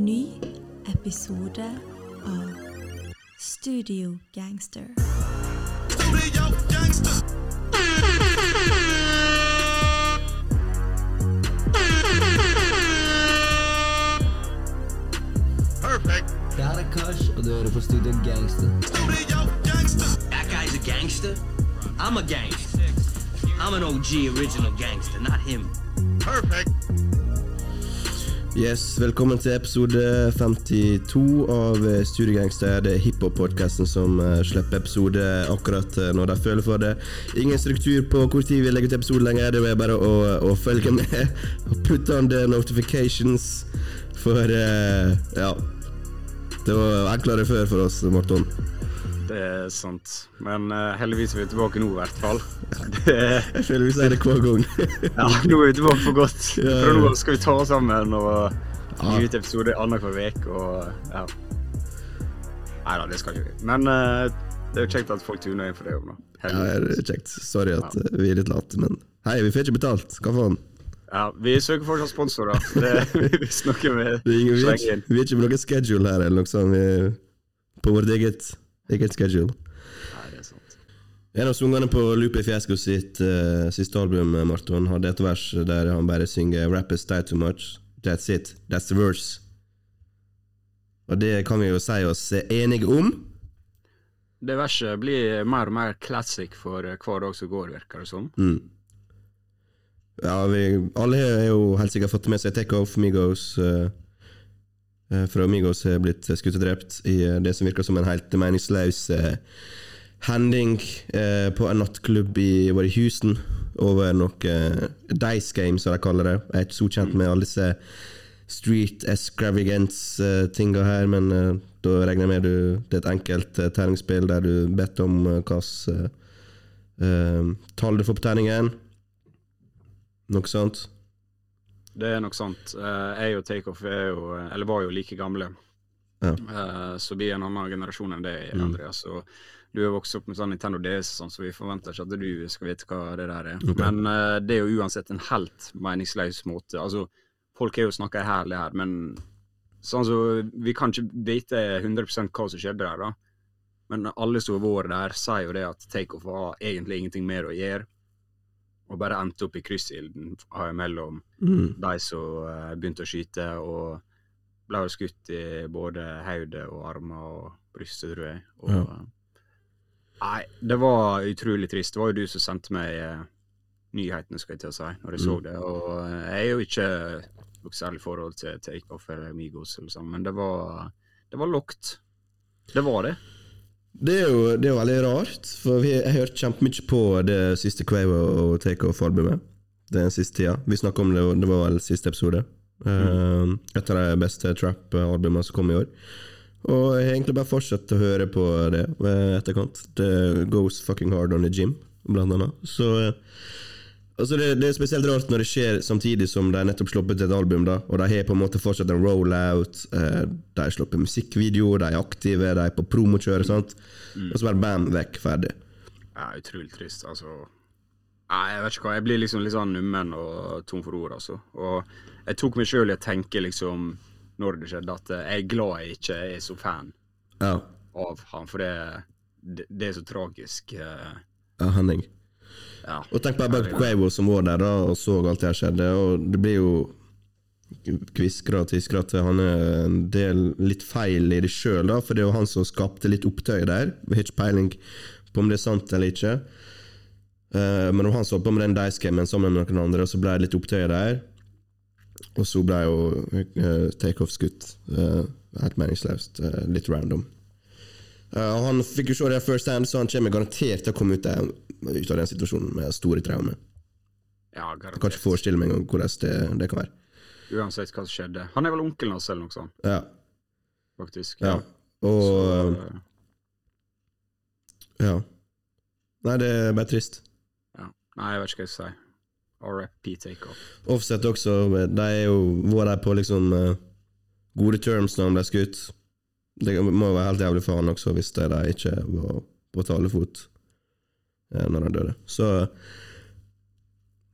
Ny episode av Studio Gangster. Perfect. Det her er Kash, og du hører på Studio Gangster. Studio gangster. That guy's a gangster. I'm a gangster. I'm an OG original gangster, not him. Perfect. Yes, Velkommen til episode 52 av eh, Studiegangster. Det er hiphop-podkasten som eh, slipper episode akkurat eh, når de føler for det. Ingen struktur på hvor tid vi legger ut episode lenger. Det er bare å, å følge med. Put on the notifications. For uh, ja Det var enklere før for oss, Morton. Det er sant. Men uh, heldigvis er vi tilbake nå, i hvert fall. Det, Jeg føler vi sier det hver gang. ja, nå er vi tilbake for godt. Fra nå skal vi ta oss sammen og gi ut episode annenhver uke og ja. Nei da, det skal ikke vi. Men uh, det er jo kjekt at folk tuner inn for det òg, da. Ja, det er kjekt. Sorry at ja. vi er litt late, men hei, vi får ikke betalt. Hva faen? Ja, vi søker fortsatt sponsorer. Det er noe vi vi, er inn. vi er ikke på noen schedule her, eller noe sånt. Vi på vårt eget, eget schedule. Nei, det er sant. En av sangene på Lupe Fiesco sitt uh, siste album, eh, Marton, hadde et vers der han bare synger 'Rappers die too much'. That's it. That's the verse. Og det kan vi jo si oss enige om. Det verset blir mer og mer classic for eh, hver dag som går, virker det som. Mm. Ja, vi, alle har jo helt sikkert fått med seg Takeoff, Migos eh, eh, Fra Migos har blitt skutt og drept i eh, det som virker som en helt meningsløs eh, hending eh, på en nattklubb i, var Houston over noe eh, Dice Game, som de kaller det. Jeg er ikke så kjent med alle disse street extravagance-tinga her, men eh, da regner jeg med du, det er et enkelt terningsspill der du bedt om hvilket uh, tall du får på terningen. Noe sånt. Det er nok sant. Eh, jeg og Takeoff er jo, eller var jo like gamle. Ja. Eh, så vi er en annen generasjon enn det, Mm. Andreas. Og du er vokst opp med sånn Nintendo DS, sånn, så vi forventer ikke at du skal vite hva det der er. Okay. Men eh, det er jo uansett en helt meningsløs måte. Altså, folk har jo snakka herlig her, men sånn så, vi kan ikke vite 100 hva som skjedde der, da. Men alle som har vært der, sier jo det at Takeoff har egentlig ingenting mer å gjøre. Og bare endte opp i kryssilden mellom Mm. de som uh, begynte å skyte, og ble skutt i både hodet og armer og brystet, tror jeg. Og, Ja. Nei, det var utrolig trist. Det var jo du som sendte meg uh, nyhetene, skal jeg til å si, når jeg så Mm. det. Og eh, jeg er jo ikke noe særlig forhold til Takeoff eller Migos, eller sånn, men det var, det var lokt. Det var det. Det er jo det er jo veldig rart, for vi, jeg har hørt kjempemye på det siste Quavo og Takeoff-albumet den siste tida. Vi snakka om det, det var vel siste episode. Uh, et av de beste trap-albumene som kom i år. Og jeg har egentlig bare fortsatt å høre på det ved etterkant. Det goes fucking hard on the gym, blant annet. Så eh, Altså det, det er spesielt rart når det skjer samtidig som de nettopp sluppet et album, da, og de har på en måte fortsatt en rollout, eh, de har sluppet musikkvideo, de er aktive, de er på promokjør, sant, og så bare bam, vekk, ferdig. Ja, utrolig trist, altså. Nei, jeg vet ikke hva. Jeg blir liksom litt sånn nummen og tom for ord, altså. Og jeg tok meg sjøl i å tenke, liksom, når det skjedde, at jeg er glad jeg ikke er så fan Ja, av han, for det, det, det er så tragisk. eh, ja Henning. Ja. Og tenk bare på Quavo som var der da, og så alt det her skjedde, og det blir jo kviskra og tiskra at han er en del litt feil i det sjøl, for det er jo han som skapte litt opptøy der. Vi har ikke peiling på om det er sant eller ikke. Uh, men om han holdt på med den dice-gamen sammen med noen andre, og så ble det litt opptøy der. Og så ble jo uh, takeoff skutt. Uh, helt meningsløst. Uh, litt random. Eh, han fikk jo se det first hand, så han kommer garantert til å komme ut, der, ut av den situasjonen med store traumer. ja, Jeg kan ikke forestille meg engang hvordan det, det kan være. Uansett hva som skjedde. Han er vel onkelen hans eller noe sånt, Ja, faktisk. ja. Og Så, eh, Ja. Nei, det er bare trist. ja. Nei, jeg vet ikke hva jeg skal si. RFP takeoff. Offset også, de er jo var de på liksom eh, gode terms når de ble skutt. Det må jo være helt jævlig for han også, hvis de ikke var på talefot eh, når han døde. Så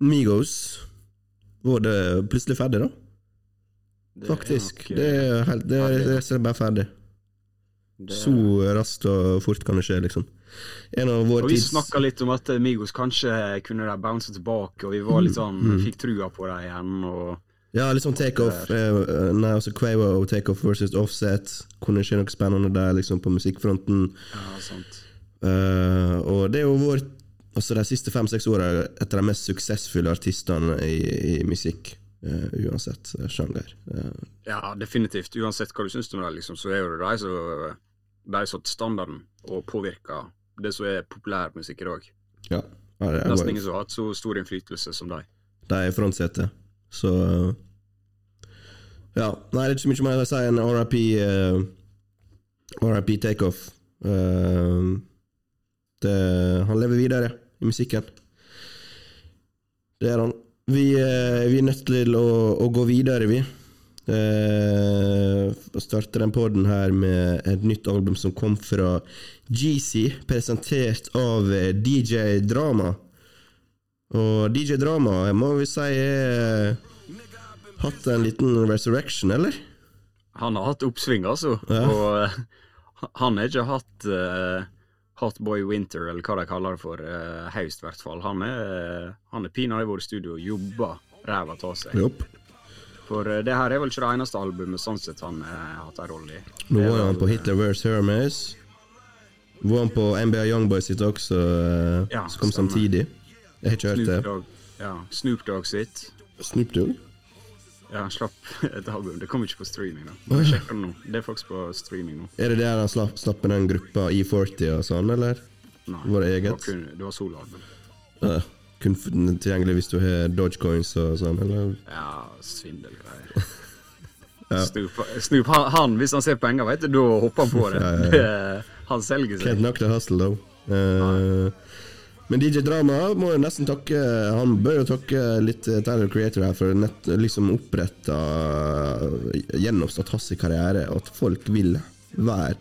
Migos var det plutselig ferdig, da? Det er faktisk. Det er helt Det er rett og bare ferdig. det- Så raskt og fort kan det skje, liksom. En av vår Og vi tids snakka litt om at Migos kanskje kunne de bounce tilbake, og vi var litt sånn Mm. Fikk trua på dem igjen, og Ja, sånn takeoff. Eh, nei, altså Quavo takeoff versus offset. Kunne skje noe spennende der, liksom, på musikkfronten. ja, sant. Eh, og det er jo vår Altså de siste fem-seks åra et av de mest suksessfulle artistene i, i musikk. Uh, uansett eh, sjanger. Uh. Ja, definitivt. Uansett hva du syns om det, liksom, så er jo det de som satt standarden og påvirka det som er populærmusikk i dag. ja. ja det er Nesten ingen som har hatt så stor innflytelse som de. De er frontsetet. Så Ja. Nei, det er ikke så mye mer å si enn RIP uh, RIP Takeoff. Uh, det, han lever videre i musikken. Det er han. Vi, eh, vi er nødt til å, å gå videre, vi. Uh, starte den poden her med et nytt album som kom fra GC, presentert av eh, DJ Drama. Og DJ Drama må vi si er hatt en liten resurrection, eller? Han har hatt oppsving, altså. Ja. Og eh, han har ikke hatt uh, Hotboy Winter, eller hva de kaller det for, uh, haust, i hvert fall. Han er, han er pinadø i vårt studio og jobba ræva av seg. Yep. For eh, det her er vel ikke det eneste albumet sånn sett han eh, har hatt en rolle i. Nå var han på Hitler vs. Hermes. Var han på NBA Youngboy sitt også, eh, Ja, som kom stemmer. samtidig. Jeg har ikke hørt det. Ja, Snoop Dogg sitt. Snoop Dogg? Ja, han slapp et album. Det kom ikke på streaming, da. Jeg sjekker det nå. Det er faktisk på streaming nå. Er det der han slapp, slapp med den gruppa E40 og sånn, eller? Nei, Var det eget? var, kun, det var soloalbum. Ja, kun tilgjengelig hvis du har Dogecoins og sånn, eller? Ja, svindelgreier. Snoop, Snoop han, han, hvis han ser penger, vet du, da hopper han på det. Ja, ja, det han selger Can't seg. knock the hustle, though. Eh, men DJ Drama må jo nesten takke Han bør jo takke litt eh, Tyler Creator her for nett, liksom oppretta Gjenoppstått hans karriere, og at folk vil være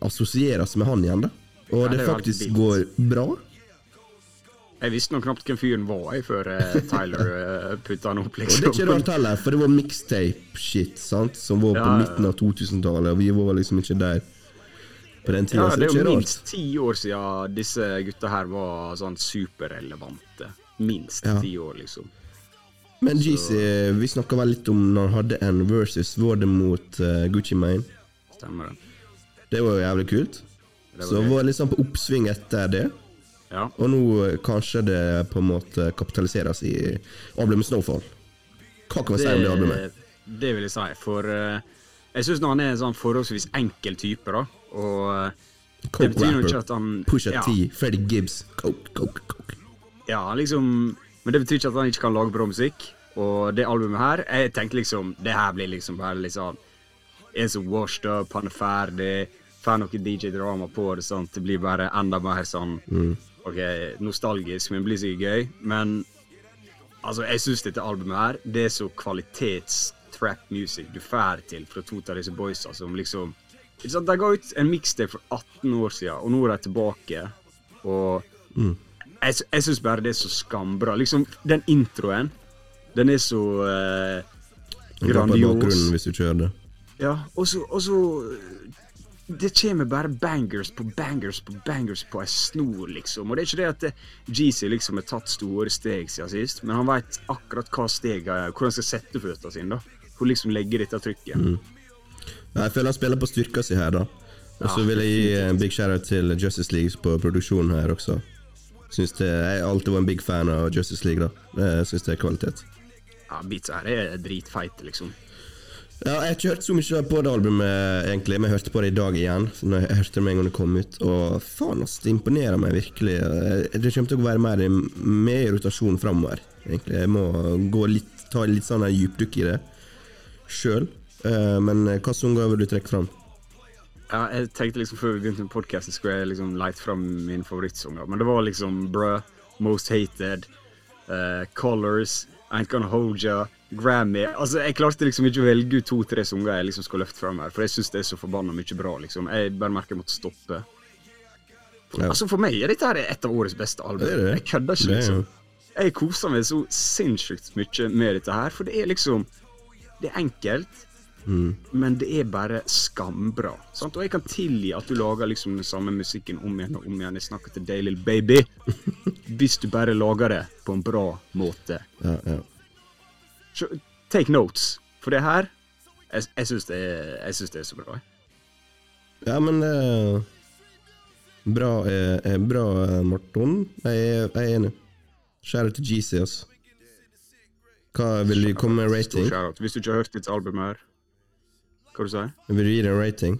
Assosieres med han igjen, da. Og Ja, det det faktisk går bra. Jeg visste nå knapt hvem fyren var jeg, før eh, Tyler eh, putta han opp, Og det liksom. er ikke rart heller, for det var mixtape-shit sant som var på Ja, ja. midten av 2000-tallet, og vi var liksom ikke der på den tida. Ja, så det det er minst ti år siden disse gutta her var sånn superrelevante. Minst Ja. ti år, liksom. Men GC, vi snakka vel litt om når han hadde en versus, var det mot uh, Gucci Mane? Stemmer det. Det var jo jævlig kult. Det var Så gøy. var liksom på oppsving etter det, Ja. og nå eh, kanskje det på en måte kapitaliseres i albumet Snowfall. Hva kan vi si om det albumet? det vil jeg si, for uh, jeg syns han er en sånn forholdsvis enkel type, da. Og Coke det betyr jo ikke at han Pusha ja, T, Freddie Gibbs, coke, coke, coke. Ja, liksom Men det betyr ikke at han ikke kan lage bra musikk. Og det albumet her, jeg tenkte liksom Det her blir liksom bare litt sånn Er så washed up, han er ferdig, får noe DJ-drama på det, sånn. Det blir bare enda mer sånn OK, nostalgisk, men det blir sikkert gøy. Men altså, jeg syns dette albumet her, det er så kvalitets-trap music du får til fra to av disse boysa som liksom sant, De ga ut en mixtape for 18 år siden, og nå er de tilbake. Og jeg, sy- jeg syns bare det er så skambra. Liksom, den introen, den er så eh, grandios. hvis du kjører det. Ja, og så, Det kommer bare bangers på bangers på bangers på ei snor, liksom. Og det er ikke det at eh, Jeezy liksom har tatt store steg siden sist, men han veit akkurat hva steg er, hvor han skal sette føttene sine, da. Hvor liksom legge dette trykket. Ja, Jeg føler han spiller på styrka si her, da. Og så Ja, vil jeg gi en big shout-out til Justice League på produksjonen her også. Synes det, Jeg har alltid vært en big fan av Justice League, da. Jeg syns det er kvalitet. Ja, Beats her er dritfeite, liksom. Ja, Jeg har ikke hørt så mye på det albumet, egentlig, men jeg hørte på det i dag igjen. Når jeg hørte det med en gang det kom ut Og faen, ass, det imponerer meg virkelig. Det kommer til å være mer i- rotasjon framover. Jeg må gå litt, ta litt sånn dypdykk i det sjøl. Men hva sanger vil du trekke fram? Ja, jeg tenkte liksom Før vi begynte med podkasten, skulle jeg liksom leite fram min favorittsanger. Men det var liksom Bruh, Most Hated, uh, Colors, Ain't Gonna Hold Ya, Grammy Altså, Jeg klarte liksom ikke å velge ut to-tre sanger jeg liksom skal løfte fram her, for jeg syns det er så forbanna mye bra. liksom Jeg bare merker jeg måtte stoppe. For, Ja. Altså, For meg er dette her et av årets beste album. Det det. Jeg kødder ikke, liksom. Jeg koser meg så sinnssykt mye med dette her, for det er liksom Det er enkelt, men det er bare skambra. Sant? Og jeg kan tilgi at du lager liksom den samme musikken om igjen og om igjen. Jeg snakker til deg, lille baby. Hvis du bare lager det på en bra måte. Ja, ja. Så, take notes. For det her Jeg, jeg syns det, det er så bra. ja men eh, Bra, er, eh, bra eh, Morten. Jeg er, jeg er enig. Share til GC, altså. Hva vil du komme med rating? Hvis du ikke har hørt ditt album her Hva du sier Vil du gi det en rating?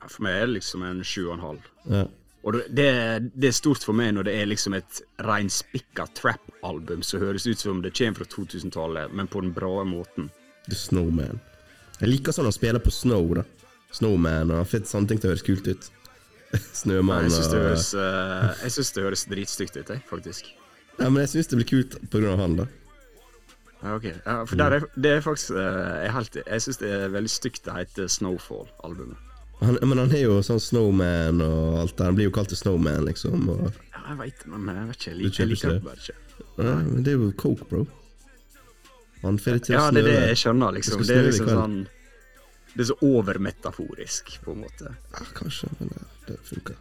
Ja, For meg er det liksom en sju og en halv. Ja. Og det, det, er stort for meg når det er liksom et reinspikka trap-album som høres ut som det kommer fra 2000-tallet, men på den bra måten. The Snowman. Jeg liker sånn han spiller på snow, da. Snowman og fett sånne ting til å høres kult ut. Snømann Jeg syns det og høres, uh, det høres dritstygt ut, jeg, faktisk. Ja, men jeg syns det blir kult på grunn av han, da. Ok. Ja, for der er, det er faktisk eh, Jeg, helt- jeg syns det er veldig stygt det heter Snowfall-albumet. Han, men han er jo sånn Snowman og alt det. Han blir jo kalt Snowman, liksom. Og, Ja, jeg veit det, men jeg vet ikke. Jeg liker, jeg liker det bare ikke. ja, men det er jo coke, bro. Han får det til å Ja, det er det jeg skjønner, liksom. Det Det er liksom sånn Det er så overmetaforisk, på en måte. Ja, kanskje, men det, det funker.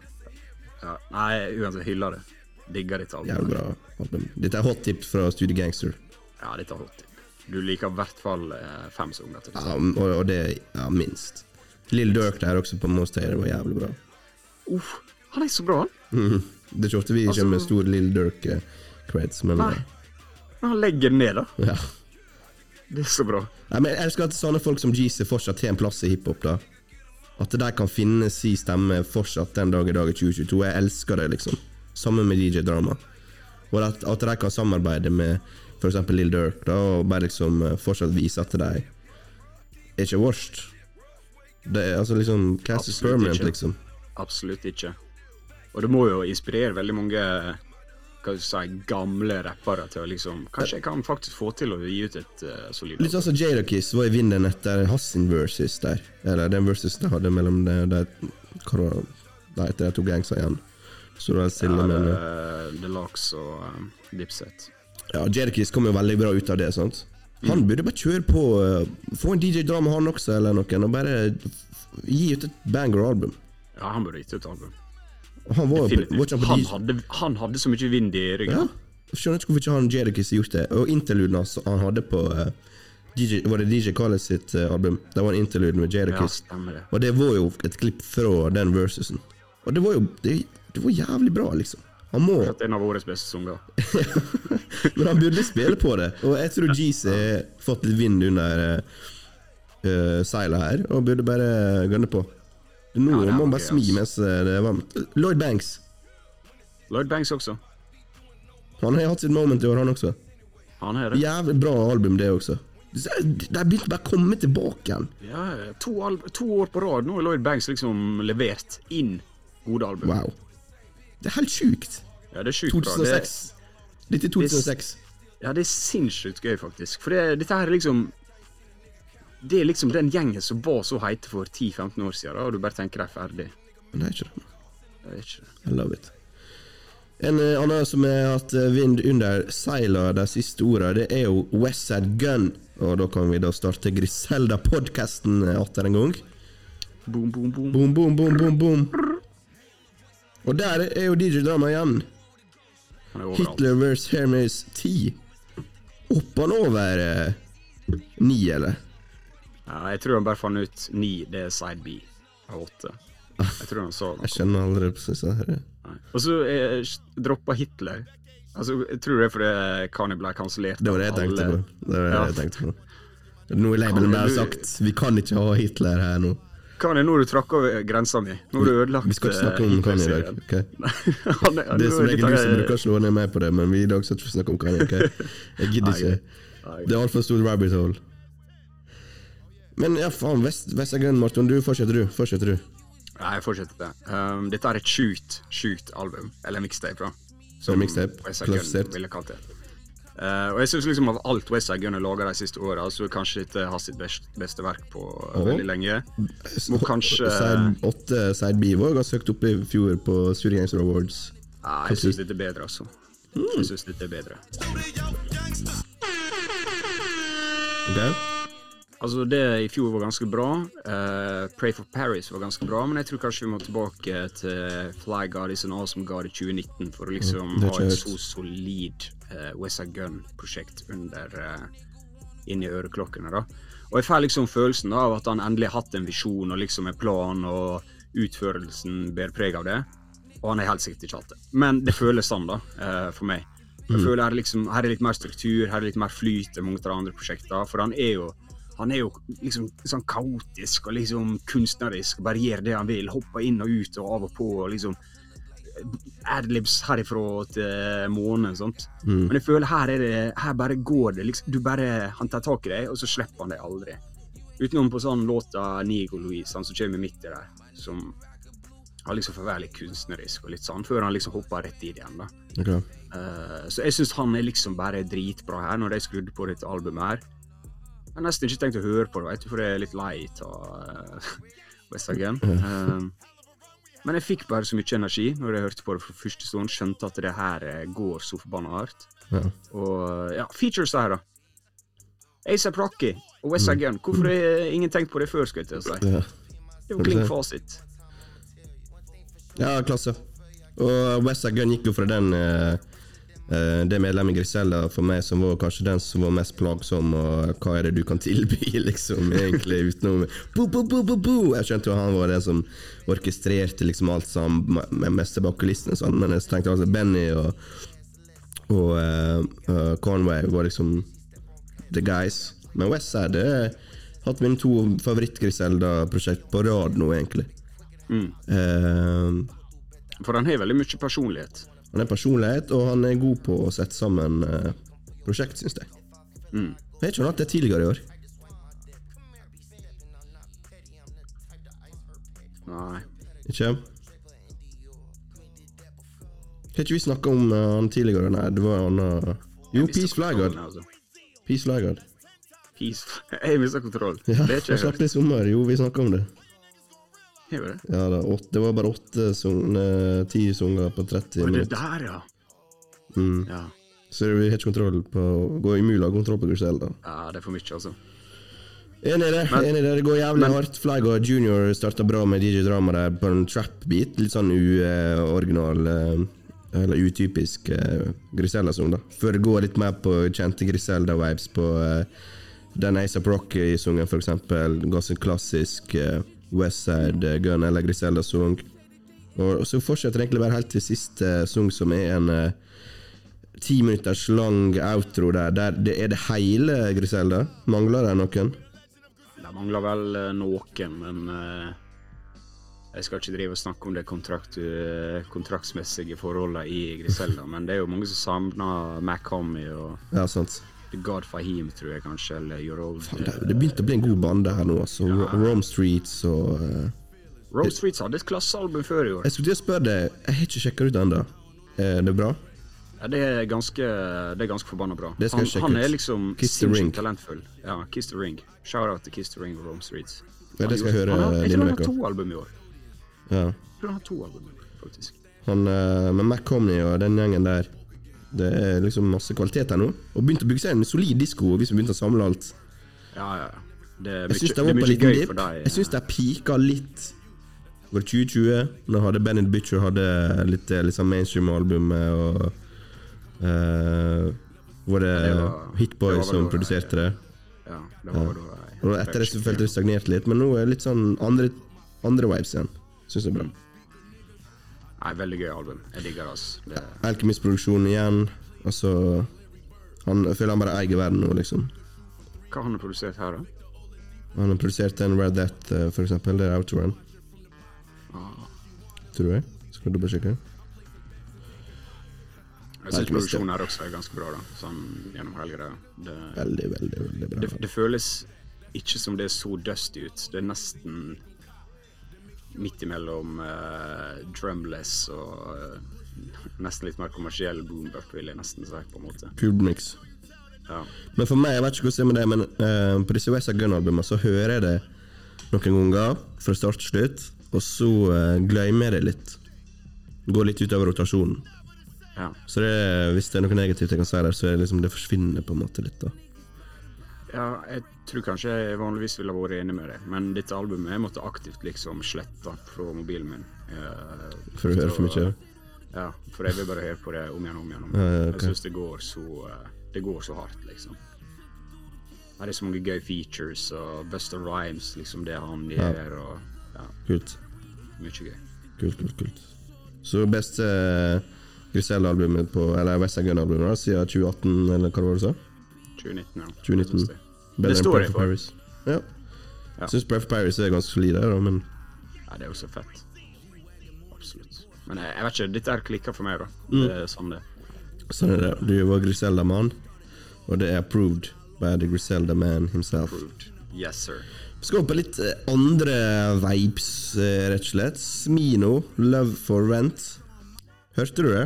Ja, nei, uansett, hyller det. Digger ditt album. Jævlig bra album. Dette er hot tips fra Studio Gangster. Ja, dette er hot. Du liker i hvert fall eh, fem sanger. til. Ja, og, og det ja, minst. Lill Dirk der også på Most Hater var jævlig bra. Uff, han er så bra, han. Mhm. Det er ikke ofte vi Altså- kommer med stor Lill Dirk-creds, men Nei. Men han legger den ned, da. ja. Det er så bra. Nei, men Jeg elsker at sånne folk som Jeezy fortsatt har en plass i hiphop. da At de kan finne si stemme fortsatt den dag i dag i 2022. Jeg elsker det, liksom. Sammen med DJ Drama. Og at, at de kan samarbeide med f.eks. Lill Dirk da og bare liksom eh, fortsatt vise at de er ikke worst. Det er altså liksom Cast is permanent, ikke. liksom. Absolutt ikke. Og det må jo inspirere veldig mange hva jeg si, gamle rappere til å liksom Kanskje jeg kan faktisk få til å gi ut et uh, solid Litt sånn som Jadakiss var i vinden etter Hassin versus der. Eller den versus de hadde mellom de, de, det etter de to gangsa igjen. Så det var stille, ja, det- Deluxe og um, Dipset. Ja, Jadakiss kom jo veldig bra ut av det. sant? Han burde bare kjøre på. eh, få en DJ-drama han også, eller noen, og bare gi ut et banger-album. Ja, han burde gitt ut album. Han var, var han på Han hadde, han hadde så mye vind i Ja, ryggen. jeg skjønner ikke hvorfor ikke han Jadakiss gjort det. Og interluden hans han hadde på uh, DJ, Var det DJ Khaled sitt uh, album? Det var en interlude med Ja, Jadakiss. det. Og det var jo et klipp fra den versusen. Og det var jo det, det var jævlig bra, liksom. Han må Fortsatt en av årets beste sanger. Men han burde spille på det. Og jeg tror Jeezy har fått litt vind under uh, seila her, og burde bare gønne på. Nå Ja, må han bare smi mens eh, det er varmt. Lloyd Banks. Lloyd Banks også. Han har hatt sitt moment i år, han også. Han er det. Jævlig bra album, det også. De har begynt bare å komme tilbake igjen. Ja, to, to år på rad nå har Lloyd Banks liksom levert inn gode album. Wow. Det er helt sjukt. Ja, det er sjukt bra. Det, 2006. Dette er 2006. ja, det er sinnssykt gøy, faktisk. For det, dette her er liksom Det er liksom den gjengen som var så heite for 10-15 år siden, da, og du bare tenker de er ferdig. Men det er ikke det. Det er ikke det. I love it. En eh, annen som har hatt eh, vind under seila de siste åra, det er jo Westside Gun. Og da kan vi da starte Griselda-podkasten atter en gang. Boom, boom, boom. Boom, boom, boom, boom, boom. Og der er jo DJ Drama igjen. Er. Hitler vs. Hermes 10. Hoppa han over eh, ni, eller? Ja, jeg tror han bare fant ut ni, det er side B av åtte. Jeg tror han sa Jeg kjenner aldri på her. Og så eh, droppa Hitler. Altså, jeg tror det er fordi Kanye ble kansellert. Det var det jeg tenkte på. Det var det jeg tenkte på. Nå er labelen bare sagt Vi kan ikke ha Hitler her nå. Kanye, nå har du trakk over grensa mi. Nå har du ødelagt Vi skal ikke snakke om Kani Kanye i dag. Hitler-serien. ok? Han er- Det er som regel du som er- bruker å slå ned meg på det, men vi i dag skal ikke snakke om Kanye. Okay? Jeg gidder ikke. Det er altfor stort rabbit hole. Men ja, faen, Vest, Vestagrønn, Marton, du fortsetter du. Fortsetter du. Nei, jeg fortsetter det. Um, dette er et sjukt, sjukt album. Eller mixtape, da. Som mixtape, klassifisert. ville kalt det. Uh, og jeg syns liksom av alt Westside har laga de siste åra, så kanskje ikke har sitt best, beste verk på uh, Åh. veldig lenge. Må kanskje Side 8, Side B var ganske høyt oppe i fjor på Studio Games Awards. Nei, jeg syns dette er bedre, altså. Jeg syns dette er bedre. Okay. Altså, det i fjor var ganske bra. Uh, Pray for Paris var ganske bra, men jeg tror kanskje vi må tilbake til Fly God is an Awesome God i 2019 for å liksom Mm, har ha et så solid uh, Wessa Gun-prosjekt under uh, inni øreklokkene, da. Og jeg får liksom følelsen da, av at han endelig har hatt en visjon og liksom en plan, og utførelsen bærer preg av det. Og han har helt sikkert ikke hatt det. Men det føles sånn, da, eh, for meg. Jeg føler her er, liksom, her er litt mer struktur, her er litt mer flyt enn mange av de andre prosjektene. For han er jo han er jo liksom sånn kaotisk og liksom kunstnerisk. Bare gjør det han vil. Hopper inn og ut og av og på. og liksom Adlibs herifra til månen. sånt. Men jeg føler her er det Her bare går det. liksom, du bare, Han tar tak i deg, og så slipper han deg aldri. Utenom på sånn låta Nigo Louise, han som kommer midt i der, som har liksom får være litt kunstnerisk og litt sånn, før han liksom hopper rett i det igjen. da. Okay. Uh, så jeg syns han er liksom bare dritbra her, når de skrudde på dette albumet her. Jeg har nesten ikke tenkt å høre på det, vet du, for jeg er litt lei av uh, West Again. Eh, men jeg fikk bare så mye energi når jeg hørte på det fra første stund. Skjønte at det her eh, går så forbanna hardt. Ja. Og ja, features her, da. ASAP Rocky og West Side Gun. Hvorfor har ingen tenkt på det før, skal jeg til å si? Ja. Det er jo klink fasit. Ja, klasse. Og Westside Gun gikk jo fra den eh, det medlemmet Grisella for meg som var kanskje den som var mest plagsom, og hva er det du kan tilby, liksom, egentlig, utenom bo, bo, bo, bo, bo. Jeg skjønte jo han var den som orkestrerte liksom alt sammen, med mest bak kulissene, sånn, men jeg tenkte altså Benny og, og uh, eh, Conway var liksom the guys. Men Westside har hatt mine to favoritt-Griselda-prosjekt på rad nå, egentlig. Eh, For han har veldig mye personlighet. Han er personlighet, og han er god på å sette sammen eh, prosjekt, syns jeg. Mm. Har ikke hatt det tidligere i år. Nei. Ikke? Har ikke vi snakka om uh, han tidligere? Nei, det var han uh, Jo, Peace Flygard. Altså. Peace Flygard. Peace. Jeg mista kontroll. Ja, det er ikke jeg sommer. Jo, vi snakka om det. Det? Ja, da, åtte, Det var bare åtte sang- eh, ti sanger på 30 minutter. det der, ja. Mm. ja. Så vi har ikke kontroll på Går umulig å ha kontroll på Griselda. Ja, det er for mye, altså. Enig i det. Men- enig i det. Det går jævlig men- hardt. Flyguard Junior starta bra med DJ Drama der på en trap-beat. Litt sånn uoriginal uh, eller utypisk uh, Griselda-sang, da. Før det går litt mer på kjente Griselda-vibes på uh, den ASAP Rocky-sungen, for eksempel. Ganske klassisk uh, Westside Gun eller Griselda Song. Og, så fortsetter det egentlig bare helt til siste sang, som er en eh, ti minutters lang outro der. der det er det hele Griselda? Mangler det noen? Det mangler vel eh, noen, men uh, jeg skal ikke drive og snakke om det kontrakt, uh, kontraktsmessige forholdet i Griselda, men det er jo mange som savner Mac Homie og Ja, sant. The God Fahim, tror jeg kanskje, eller Your Old Fan, det, det begynte å bli en god bande her nå, altså. Ja. Rome Streets og uh, Rome Streets hadde et klassealbum før i år. Jeg skulle til å spørre deg, jeg har ikke sjekka ut det ennå. Er det bra? Ja, det er ganske, det er ganske forbanna bra. Han, han er liksom sinnssykt talentfull. Ja, Kiss the Ring. Shout out til Kiss the Ring og Rome Streets. Ja, det skal jeg Han høre har- Jeg tror han har to album i år. Ja. Jeg tror han har to album, faktisk. Han, med men Mac Comney og den gjengen der, det er liksom masse kvalitet her nå. Og begynte å bygge seg en solid disko, vi som begynte å samle alt. Ja, ja. Det er Jeg mye, syns det det er mye gøy dip. for deg. Jeg syns det pika litt Var 2020? Når hadde Benny the Butcher hadde litt, litt sånn mainstream-albumet og uh, Var det, det var- Hitboy det var som produserte det? Ja, det var da jeg- Og etter det så følte jeg det stagnerte litt, men nå er det litt sånn andre, andre vibes igjen. Syns det er bra. Nei, veldig gøy album. Jeg digger det. altså. Det, Alkymist-produksjonen igjen. Altså han, Jeg føler han bare eier verden nå, liksom. hva har han produsert her, da? Han har produsert en Red Death, eh, for eksempel. Det er Outrun. Ah. Tror jeg. Skal du bare sjekke? Jeg syns produksjonen her også er ganske bra, da. Sånn gjennom hele greia. Det, Veldig, veldig veldig bra. det, det føles ikke som det er så dusty ut. Det er nesten midt imellom uh, drumless og eh, nesten litt mer kommersiell boombap, vil jeg nesten si, på en måte. Kul mix. Ja. Men for meg, jeg vet ikke hvordan det er med det, men uh, på disse West Gun-albumene så hører jeg det noen ganger fra start til slutt, og så uh, glemmer jeg det litt. Går litt utover rotasjonen. ja. Så det, hvis det er noe negativt jeg kan si der, så er det liksom det forsvinner på en måte litt, da. Ja, jeg tror kanskje jeg vanligvis ville vært enig med deg, men dette albumet jeg måtte aktivt liksom slette fra mobilen min. Uh, For å høre for mye? Ja, for jeg vil bare høre på det om igjen og om igjen. Ja, ja, igjen. Jeg syns det går så eh, Det går så hardt, liksom. Her er så mange gøye features, og Buster Rhymes, liksom det han gjør, og ja, Kult. mye gøy. Kult, kult, kult. Så beste uh, Griselda-albumet på Eller Western Gun-albumet siden 2018, eller hva var det du sa? 2019, ja. 2019. Jeg det. Enn står jeg for. Paris. Ja. Ja. Syns Breath of Paris er ganske solid, da, men Ja, det er jo så fett. Absolutt. Men jeg, jeg vet ikke, dette her klikker for meg, da. Mm. Det er sånn det sånn er det. Du var Griselda-mann, og det er approved by the Griselda man himself. Approved. Yes, sir. Vi skal over på litt eh, andre vibes, eh, rett og slett. Smino, Love for Rent. Hørte du det?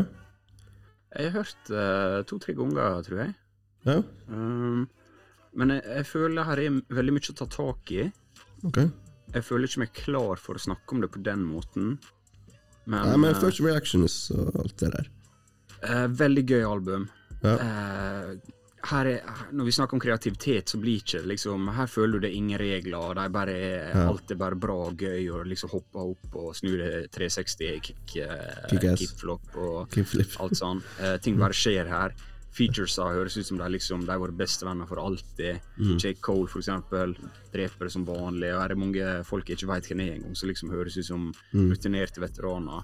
Jeg har hørt uh, to-tre ganger, tror jeg. Ja? Um, men jeg, jeg føler her er veldig mye å ta tak i. Okay. Jeg føler ikke meg klar for å snakke om det på den måten. Men, Nei, men eh, First Reactions og alt det der. Uh, veldig gøy album. Ja. Uh, her er, når vi snakker om kreativitet, så blir ikke liksom Her føler du det er ingen regler. Det er bare, Ja. Alt er bare bra og gøy, og liksom hoppe opp og snu det 360, kick, Kick-ass. kickflop og Kickflip. alt sånn. Uh, ting bare skjer her. Featuresa høres ut som de liksom, de er våre bestevenner for alltid. Mm. Jake Cole, for eksempel, dreper som vanlig. Og her er mange folk jeg ikke veit hvem er engang, som liksom høres ut som Mm. rutinerte veteraner.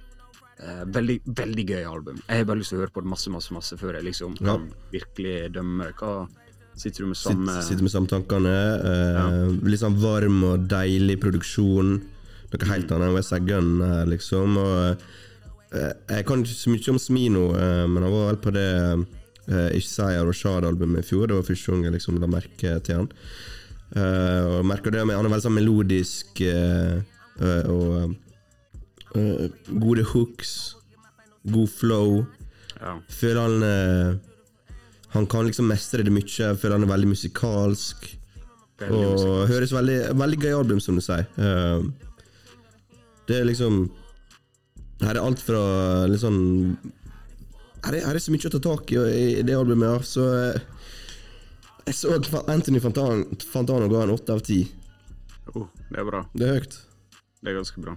Eh, veldig, veldig gøy album. Jeg har bare lyst til å høre på det masse, masse, masse før jeg liksom Ja. kan virkelig dømme. Hva Sitter du med Sitt, samme sitter med samme tankene. eh, Litt sånn varm og deilig produksjon. Noe helt annet enn West Gun her, liksom. Og, eh, jeg kan ikke så mye om Smino, eh, men han var vel på det uh, og Rashad-albumet i fjor. Det var første gang jeg liksom la merke til han. Uh, og merker det med, Han er veldig sånn melodisk eh, og gode hooks. God flow. Ja. Føler han Han kan liksom mestre det mye. Føler han er veldig musikalsk. veldig Og musikalsk. høres veldig Veldig gøy album, som du sier. Det er liksom Her er alt fra litt sånn er, her er så mye å ta tak i i, det albumet. Ja. Så eh, Jeg så Anthony Fantano, Fantano ga en åtte av ti. Oh, det er bra. Det er høyt. Det er ganske bra.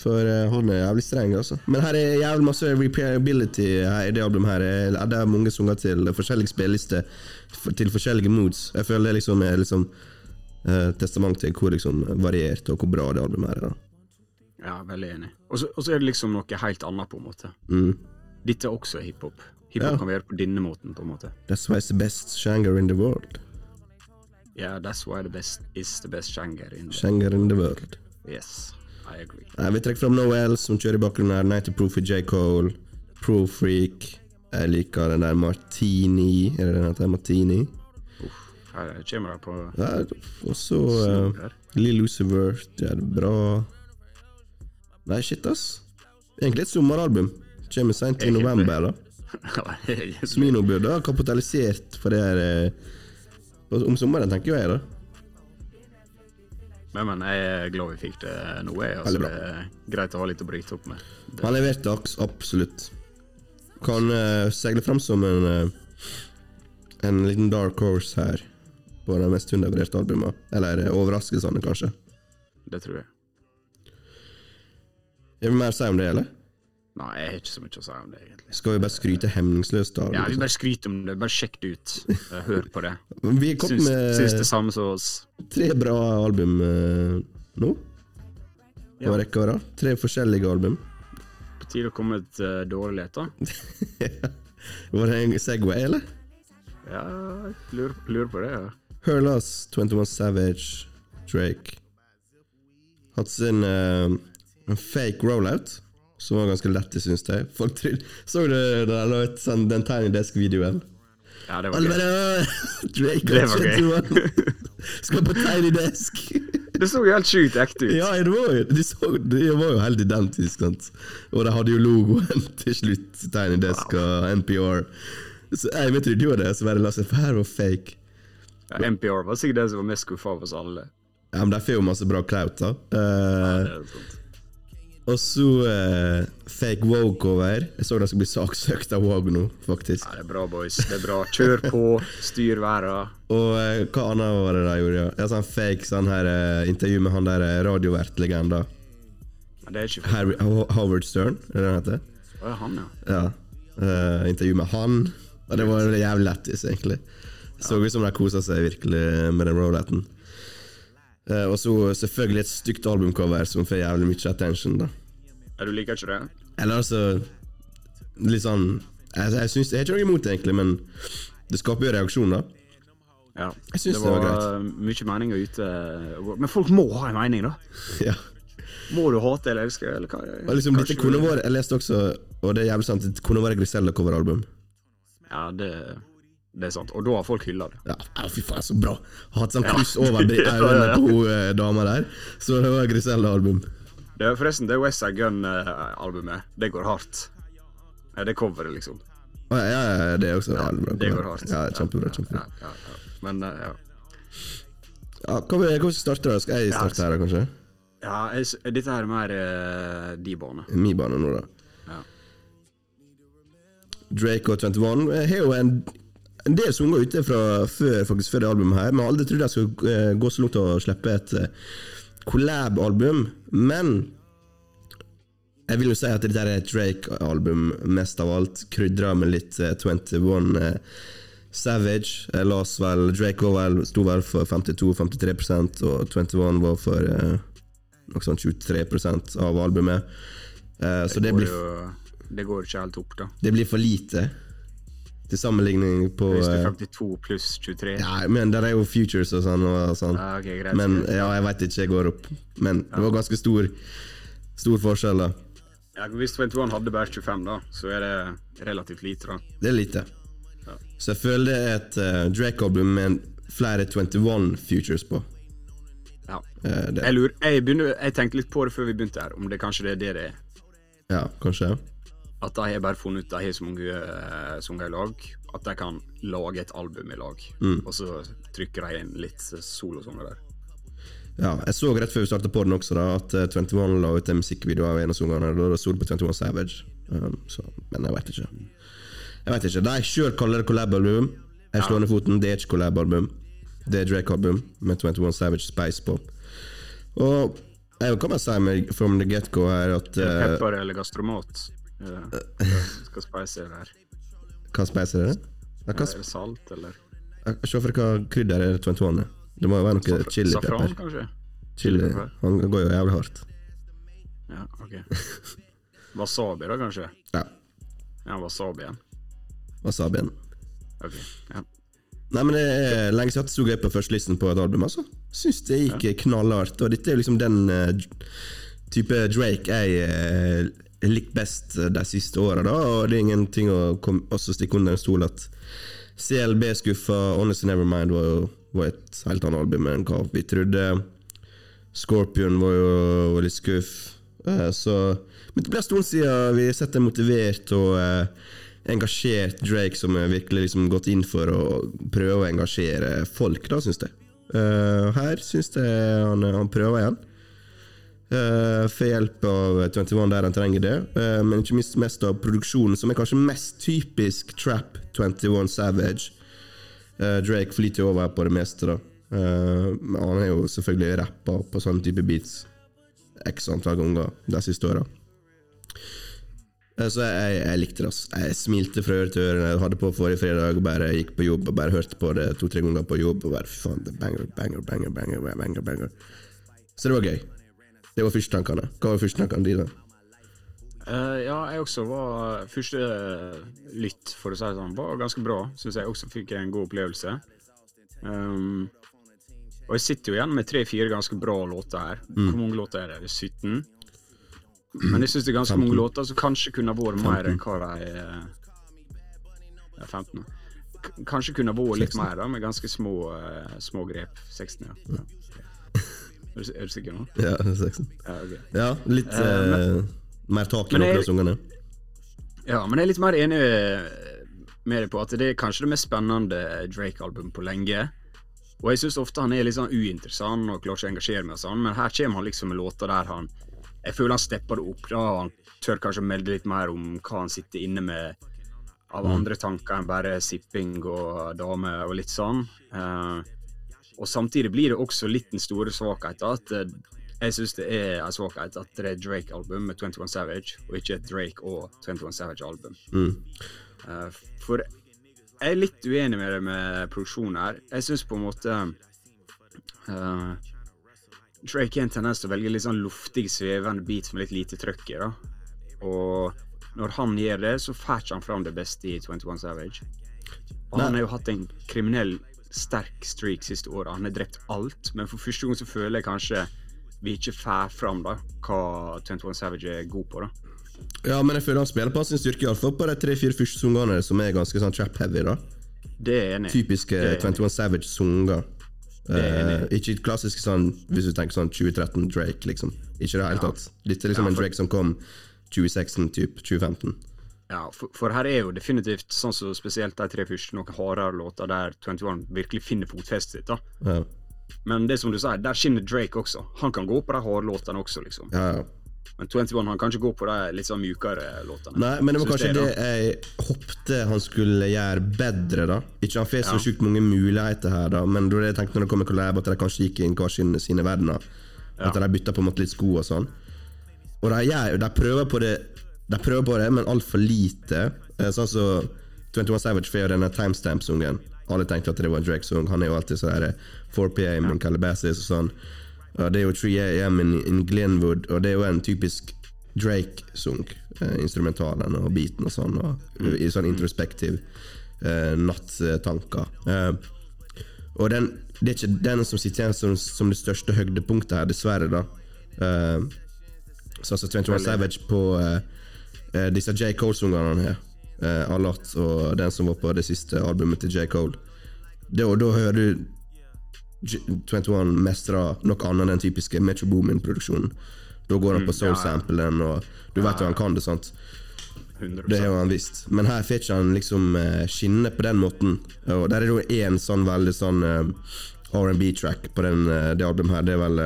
For uh, han er jævlig streng, altså. Men her er jævlig masse repairability her, i det albumet. her Eh, Det er mange sanger til forskjellige spillelister til forskjellige moods. Jeg føler det liksom er liksom uh, testament til hvor liksom variert og hvor bra det albumet her er. da. Ja, veldig enig. Og så er det liksom noe helt annet, på en måte. Mm. Dette er også hiphop. Hiphop Ja. kan være på denne måten, på en måte. That's why it's the best shanger in the world. Yeah, that's why the best is the best shanger in the Shanger in the world. Yes, I agree. Nei, vi trekker fram Noel, som kjører i bakgrunnen her. 90 Proof for J. Cole. Pro Freak. Jeg liker den der Martini. Er det den heter? Martini? Her kommer det på Ja, og så uh, snurr. Lill Uzi Vert gjør det bra. Nei, shit, ass. Egentlig et sommeralbum. Kommer seint i november. da. Smino burde ha kapitalisert for det her eh, om sommeren, tenker jeg. da Men, men jeg er glad vi fikk det nå. Jeg, altså, det er greit å ha litt å bryte opp med. Det, Han leverte absolutt. Kan uh, seile fram som en uh, En liten dark horse her på de mest undervurderte albumene. Eller uh, overraskelsene, kanskje. det tror jeg. Jeg vil mer si om det, eller? Nei, jeg har ikke så mye å si om det, egentlig. Skal vi bare skryte hemningsløst av Ja. Vi bare skryter om det. Bare sjekk det ut. Eh, Hør på det. liksom? Vi er kommet med syns det samme som oss. tre bra album eh, nå. På Ja. rekke og rad. Tre forskjellige album. På tide å komme et uh, dårlig etter. Var det en Segway, eller? Ja, lurer, lurer på det, ja. Her Loss, 21 Savage, Drake. Hatt sin uh, fake rollout, som var ganske lett, syns jeg. Folk trodde Så du sånn, den Tiny Desk-videoen? Ja, det var gøy. Drake Det var gøy. skal på Tiny Desk! Det så jo helt sjukt ekte ut. ja, det var jo, de så, de var jo helt identisk, sant. Og de hadde jo logoen til slutt. Tiny Desk og NPR. Så jeg vet ikke, du var det så bare la seg For her var fake. Ja, NPR var sikkert det som var mest skuffa av oss alle. Ja, men de får jo masse bra clout, da. Ja, Eh, det er sant. Og så eh, fake Woke over. Jeg så de skulle bli saksøkt av Wogue nå, faktisk. Ja, det er bra, boys. Det er bra. Kjør på. Styr verden. Og eh, hva annet var det de gjorde? Ja, sånn fake sånn her eh, intervju med han der eh, radiovertlegenda. Ja, det er ikke Harry Howard Stern, er det han heter? Å, ja, han, ja. Ja. Eh, intervju med han. Og det var jævlig lættis, egentlig. Så ut som de kosa seg virkelig med den roletten. Eh, og så selvfølgelig et stygt albumcover som får jævlig mye attention, da. ja. Du liker ikke det? Eller altså Litt sånn Jeg, jeg, synes, jeg har ikke noe imot det, egentlig, men det skaper jo reaksjon, da. Ja. Jeg synes det var greit. Det var mye meninger ute. Men folk må ha en mening, da. Ja. Må du hate eller elske, eller hva? Og liksom, dette kunne vært Jeg leste også, og det er jævlig sant, det kunne vært Grisella-coveralbum. Ja, det, det er sant. Og da har folk hylla det. Ja, fy faen, så bra! Hatt sånn Ja. over øynene på hun eh, dama der. Så det var Griselda-album. forresten, det West Side Gun-albumet, det går hardt. Det coveret, liksom. Ja, ja, ja, det er også Ja, bra. det går hardt. Ja, kjempebra. Kjempebra. ja, ja. Men eh, ja. Ja, hva skal vi starte da? Skal jeg starte her, da, kanskje? ja jeg, dette her er mer uh, de bane. Min bane nå, da. Ja. Drake og 21 har jo en, en del sanger ute fra før, faktisk, før det albumet her. Men jeg aldri trodd jeg skulle eh, gå så langt til å slippe et eh, collab-album. Men jeg vil jo si at dette er et Drake-album mest av alt. Krydra med litt eh, 21 eh, Savage. Las vel Drake var vel, sto vel for 52-53% og 21 var for eh, noe sånt 23% av albumet. Eh, så det blir jo, det går ikke helt opp, da. det blir for lite til sammenligning på Hvis du er eh, 52 pluss 23 Ja, Ja, men der er jo futures og sånn. Og sånn. ok, greit. Men ja, jeg veit ikke, jeg går opp. Men det var ganske stor Stor forskjell, da. Ja, hvis 21 hadde bare 25, da, så er det relativt lite, da. Det er lite. Så jeg føler det er et uh, Drake-album med flere 21 futures på. Ja. Uh, Jeg lurer, jeg, begynner, jeg tenkte litt på det før vi begynte her, om det kanskje det er det det er. ja, kanskje. At de har bare funnet ut de har så mange uh, sanger i lag, at de kan lage et album i lag. Mm. Og så trykker de inn litt eh, solosanger der. Ja, jeg så rett før vi startet på den også, da at eh, 21 la ut en musikkvideo av en av sangene. Da sto det på 21 Savage. Um, så, men jeg veit ikke. Jeg vet ikke. De sjøl kaller det collab-album. Jeg slår ned foten. Det er ikke collab-album. Det er Drake-album med 21 Savage Space på. Og jeg kan bare si med from the get-go her at uh, Pepper eller gastromat. Uh, skal spice det her. Hva spice er det? Ja, hva, Er det salt, eller? Se for hva krydder er 21 er. Det må jo være noe chili chili Safran, kanskje? Chili. pepper. Han går jo jævlig hardt. Ja, ok. Wasabi, da, kanskje? Ja. Ja, wasabi igjen. Wasabien. Ok, ja. Nei, men det er lenge siden jeg så gøy på førstelisten på et album, altså. Syns det gikk knallhardt. Og dette er jo liksom den uh, type Drake jeg uh, likt best de siste åra. Og det er ingenting å kom, også stikke under en stol at CLB-skuffa Honestly Nevermind var jo var et helt annet album enn hva vi trodde. Scorpion var jo var litt skuff. Eh, så Men det ble en stund siden vi har sett en motivert og eh, engasjert Drake som har virkelig liksom gått inn for å prøve å engasjere folk, da, syns jeg. Eh, her syns jeg han, han prøver igjen. Uh, får hjelp av 21 der han trenger det, Uh, men ikke minst mest av produksjonen, som er kanskje mest typisk Trap 21 Savage. Uh, Drake flyter over på det meste, da. Eh, han har jo selvfølgelig rappa på sånne type beats x antall ganger de siste åra. Så jeg, jeg likte det. Jeg smilte fra øre til øre. Jeg hadde på forrige fredag og bare gikk på jobb og bare hørte på det to-tre ganger på jobb. Og bare faen, er banger, banger, banger, banger, banger, banger. Så det var gøy. Det var førstetankene. Hva var førstetankene dine? Uh, ja, jeg også var Første lytt, for å si det sånn, var ganske bra. Syns jeg også fikk en god opplevelse. Um, og jeg sitter jo igjen med tre-fire ganske bra låter her. Mm. Hvor mange låter er det? 17? Men jeg syns det er ganske mange låter som kanskje kunne vært mer enn hva de eh, Ja, 15. K kanskje kunne vært litt 16. mer, da, med ganske små, eh, små grep. 16, ja. ja. Er, du, er du sikker nå? Ja, sexen. Ja, ok. ja litt uh, men- eh, mer tak i noen av sangene. Ja, men jeg er litt mer enig med deg på at det er kanskje det mest spennende Drake-albumet på lenge. Og jeg syns ofte han er litt sånn uinteressant og klarer ikke å engasjere meg og sånn, men her kommer han liksom med låter der han Jeg føler han stepper det opp. da Han tør kanskje melde litt mer om hva han sitter inne med av andre tanker enn bare sipping og damer og litt sånn. Eh, og samtidig blir det også litt den store svakheten at eh, jeg syns det er en svakhet at det er Drake-album med 21 Savage, og ikke et Drake og 21 Savage-album. Mm. for jeg er litt uenig med det med produksjonen her. Jeg syns på en måte uh, Drake har en tendens til å velge litt sånn luftig, svevende beats med litt lite trøkk i. da. Og når han gjør det, så får ikke han fram det beste i 21 Savage. Og han har jo hatt en kriminell sterk streak siste året. Han har drept alt, men for første gang så føler jeg kanskje vi ikke får fram da, hva 21 Savage er god på. da. Ja, men jeg føler han spiller på sin styrke, iallfall på de tre-fire første sangene som er ganske sånn trap-heavy. da Det er enig. Typiske Det er enig 21 Savage-sanger. Er Eh, ikke klassisk sånn, hvis du tenker sånn 2013 Drake, liksom. Ikke det hele tatt. Dette er liksom Ja, en Drake som kom 2016-type. 2015. Ja, for, for her er jo definitivt sånn som spesielt de tre første noen hardere låter der 21 virkelig finner fotfestet sitt. da. Ja, Men det som du sier, der skinner Drake også. Han kan gå på de harde låtene også, liksom. ja, ja. Men 21 han kan ikke gå på de litt sånn mjukere låtene. Nei, men det var kanskje det, det jeg håpte han skulle gjøre bedre, da. Ikke han får så Ja. sjukt mange muligheter her, da, men det jeg tenkte når det kom en collab, at de kanskje gikk inn hver sine, sine verdener. At de bytta på en måte litt sko og sånn. Og de, gjør, de prøver på det De prøver på det, men altfor lite. Eh, Sånn som 21 Savage får denne timestamp-sungen. Alle tenkte at det var en Drake-sang. Han er jo alltid sånn 4PM in Calabasas og sånn. Det er jo 3 AM in, in Glenwood, og det er jo en typisk Drake-sang. Eh, instrumentalen og beaten og sånn. Og, I sånn introspektiv uh, nattanker. Uh, og den, det er ikke den som sitter igjen som, som det største høydepunktet her, dessverre, da. Uh, så altså 21 Savage på eh, eh, disse J. Cole-sangerne her. Eh, Alat og den som var på det siste albumet til J. Cole. Og da hører du J 21 mestre noe annet enn den typiske Metro Boomin-produksjonen. Da går han på soul-samplen, og du vet jo han kan det, sant? 100%. Det har han visst. Men her får han liksom eh, skinne på den måten. Og der er det én sånn veldig sånn eh, R&B-track på den, eh, det albumet her. Det er vel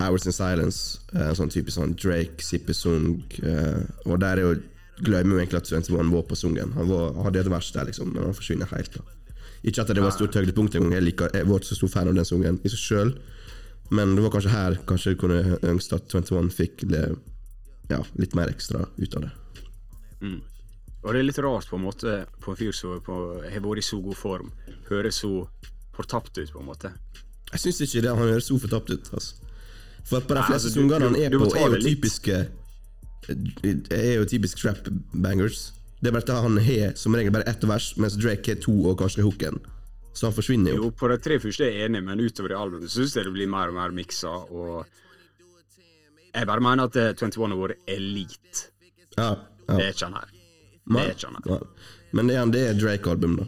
Hours in Silence. en sånn typisk sånn Drake, Sippesung. Eh, og der er jo glemmer jo egentlig at 21 var på sungen. Han var, hadde et vers der, liksom, men han forsvinner helt. da Ikke at det var et stort høydepunkt engang. Jeg, liker, jeg var ikke så stor fan av den sungen i seg sjøl. Men det var kanskje her Kanskje jeg kunne ønske at 21 fikk det, ja, litt mer ekstra ut av det. Og det er litt rart på en måte på en fyr som har vært i så god form, høres så fortapt ut, på en måte. Jeg syns ikke det han høres så fortapt ut. Altså. For på de fleste altså, sangene han er på, er jo typiske Er jo typisk trap bangers. Det er bare at han har som regel bare ett vers, mens Drake har to og kanskje hooken. Så han forsvinner jo. Jo, på de tre første er jeg enig, men utover i albumet syns jeg det blir mer og mer miksa, og Jeg bare mener at eh, 21 har vært elite. Ja, ja. Det er ikke han her. Det er ikke han her. Men det er, det er Drake-album, da.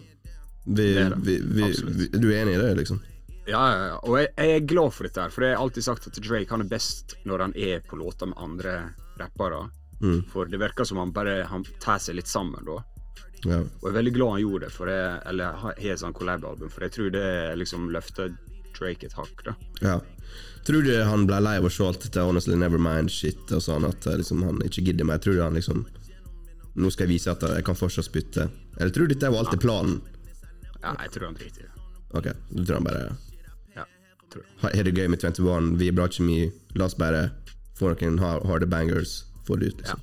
Vi, Det er det. vi, vi, du er enig i det, liksom? Ja, ja. Og jeg, jeg er glad for dette, her, for jeg har alltid sagt at Drake han er best når han er på låter med andre rappere. Mm. For det virker som han bare Han tar seg litt sammen da. Ja. Og jeg er veldig glad han gjorde det, for jeg, eller har et sånt collab-album, for jeg tror det liksom løfter Drake et hakk. da. ja. Tror du han ble lei av å se alt dette Honestly Nevermind-shit og sånn, at eh, liksom, han ikke gidder mer? Tror du han liksom Nå skal jeg vise at jeg kan fortsatt spytte? Eller tror du dette var alltid planen? Ja, jeg tror han driter i det. Ok, du tror han bare. Har det gøy med 21, vi er bra kjemi, la oss bare få noen harde bangers, få det ut, liksom.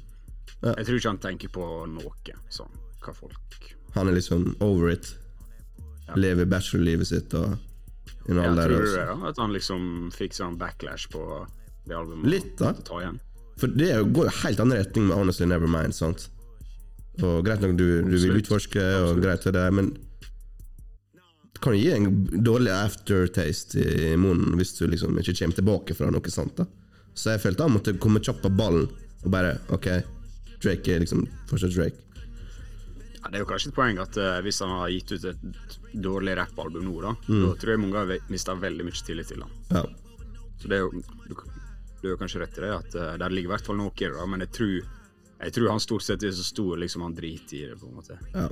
Jeg tror ikke han tenker på noe sånn, hva folk Han er liksom over it. Lever bachelorlivet sitt og en ja, alder. Tror du det, da? At han liksom fikk sånn backlash på det albumet? Litt, da. Ta igjen? For det går jo helt annen retning med Honestly Nevermind, sant? Og greit nok du, du vil Absolutt. utforske, og greit det men kan gi en dårlig aftertaste i, munnen hvis du liksom ikke kommer tilbake fra noe sånt. da Så jeg følte han måtte komme kjapt på ballen og bare OK, Drake er liksom fortsatt Drake. Ja, det er jo kanskje et poeng at uh, hvis han har gitt ut et dårlig rappalbum nå, da, Mm. da tror jeg mange har mista veldig mye tillit til han. Ja. Så det er jo Du, du har jo kanskje rett i det, at uh, der ligger i hvert fall noe i det, da, men jeg tror, jeg tror han stort sett er så stor liksom han driter i det, på en måte. ja.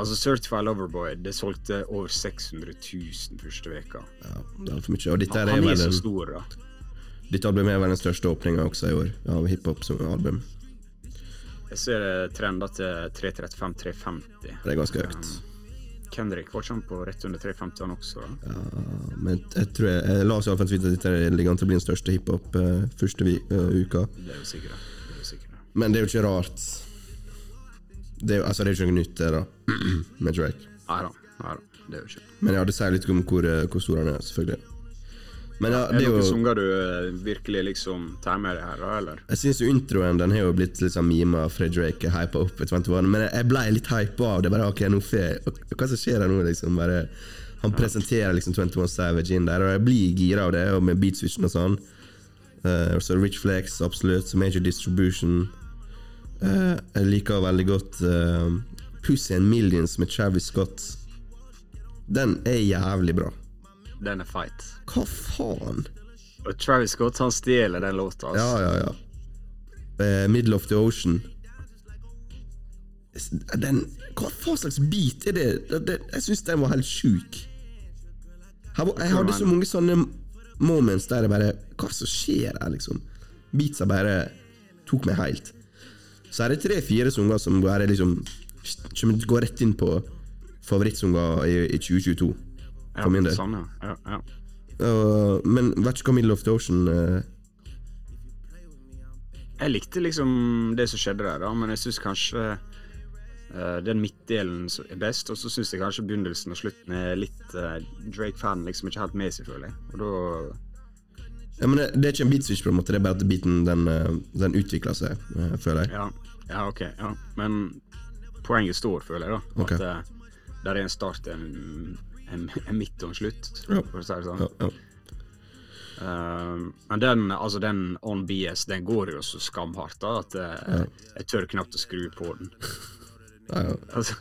Altså, Certified Loverboy, det solgte over 600 000 første veka. ja det er altfor mye. Og dette her Han er er vel så en stor, da. Ditt album er vel den største åpninga også i år av hiphop som album. Jeg ser trenda til 335-350. Det er ganske høyt. Kendrick var ikke på rett under 350 han også? da? Ja, men jeg tror jeg, jeg la oss iallfall vite at dette ligger an til å bli den største hiphop uh, første vi, uh, uka. Det er jo sikkert det, er jo sikkert. Men det er jo ikke rart. Det er, jo- altså, det er ikke noe nytt, det, da, med Drake. Nei da. Det er jo ikke Men ja, det sier litt om hvor, eh, hvor stor han er, selvfølgelig. Men ja, Er det det er noen jo sanger du eh, virkelig liksom tar med deg her, eller? Jeg syns introen den har jo blitt litt sånn mima fra Drake, hypa opp i 21, men jeg- ble litt hypa av det. Bare ok, nå får jeg Hva som skjer her nå, liksom? Bare Han presenterer liksom 21 Savage inn der, og jeg blir gira av det, og med beatswitchen og sånn. Uh, så Rich Flex, absolutt. Major Distribution. Eh, jeg liker veldig godt uh, Pussy and Millions med Travis Scott. Den er jævlig bra. Den er fight. Hva faen? Og Travis Scott han stjeler den låta. Ja, Altså. ja, ja. Eh, Middle of the Ocean. Den, hva faen slags beat er det jeg syns den var helt sjuk. Jeg hadde så mange sånne moments der jeg bare Hva som skjer her, liksom? Beatsa bare tok meg helt. Så er det tre-fire sanger som bare liksom som går rett inn på favorittsanger i, i 2022. Ja, For min del. Sånn, ja. ja, ja. Uh, men vet ikke hva Middle of the Ocean uh... Jeg likte liksom det som skjedde der, da, men jeg syns kanskje uh, den midtdelen er best, og så syns jeg kanskje begynnelsen og slutten er litt uh, Drake-fanen liksom ikke helt med seg, føler jeg. Og da Ja, men det, det er ikke en beatswitch, på en måte, det er bare at beaten den, eh, den utvikler seg, eh, føler jeg. Ja, ja ok. Ja. Men poenget står, føler jeg, da. Ok. At uh, der er en start, en, en, en midt og en slutt, Ja. for å si det sånn. Ja. Eh, men den, altså den On BS, den går jo så skamhardt da, at eh, jeg tør knapt å skru på den. Ja, ja. Altså,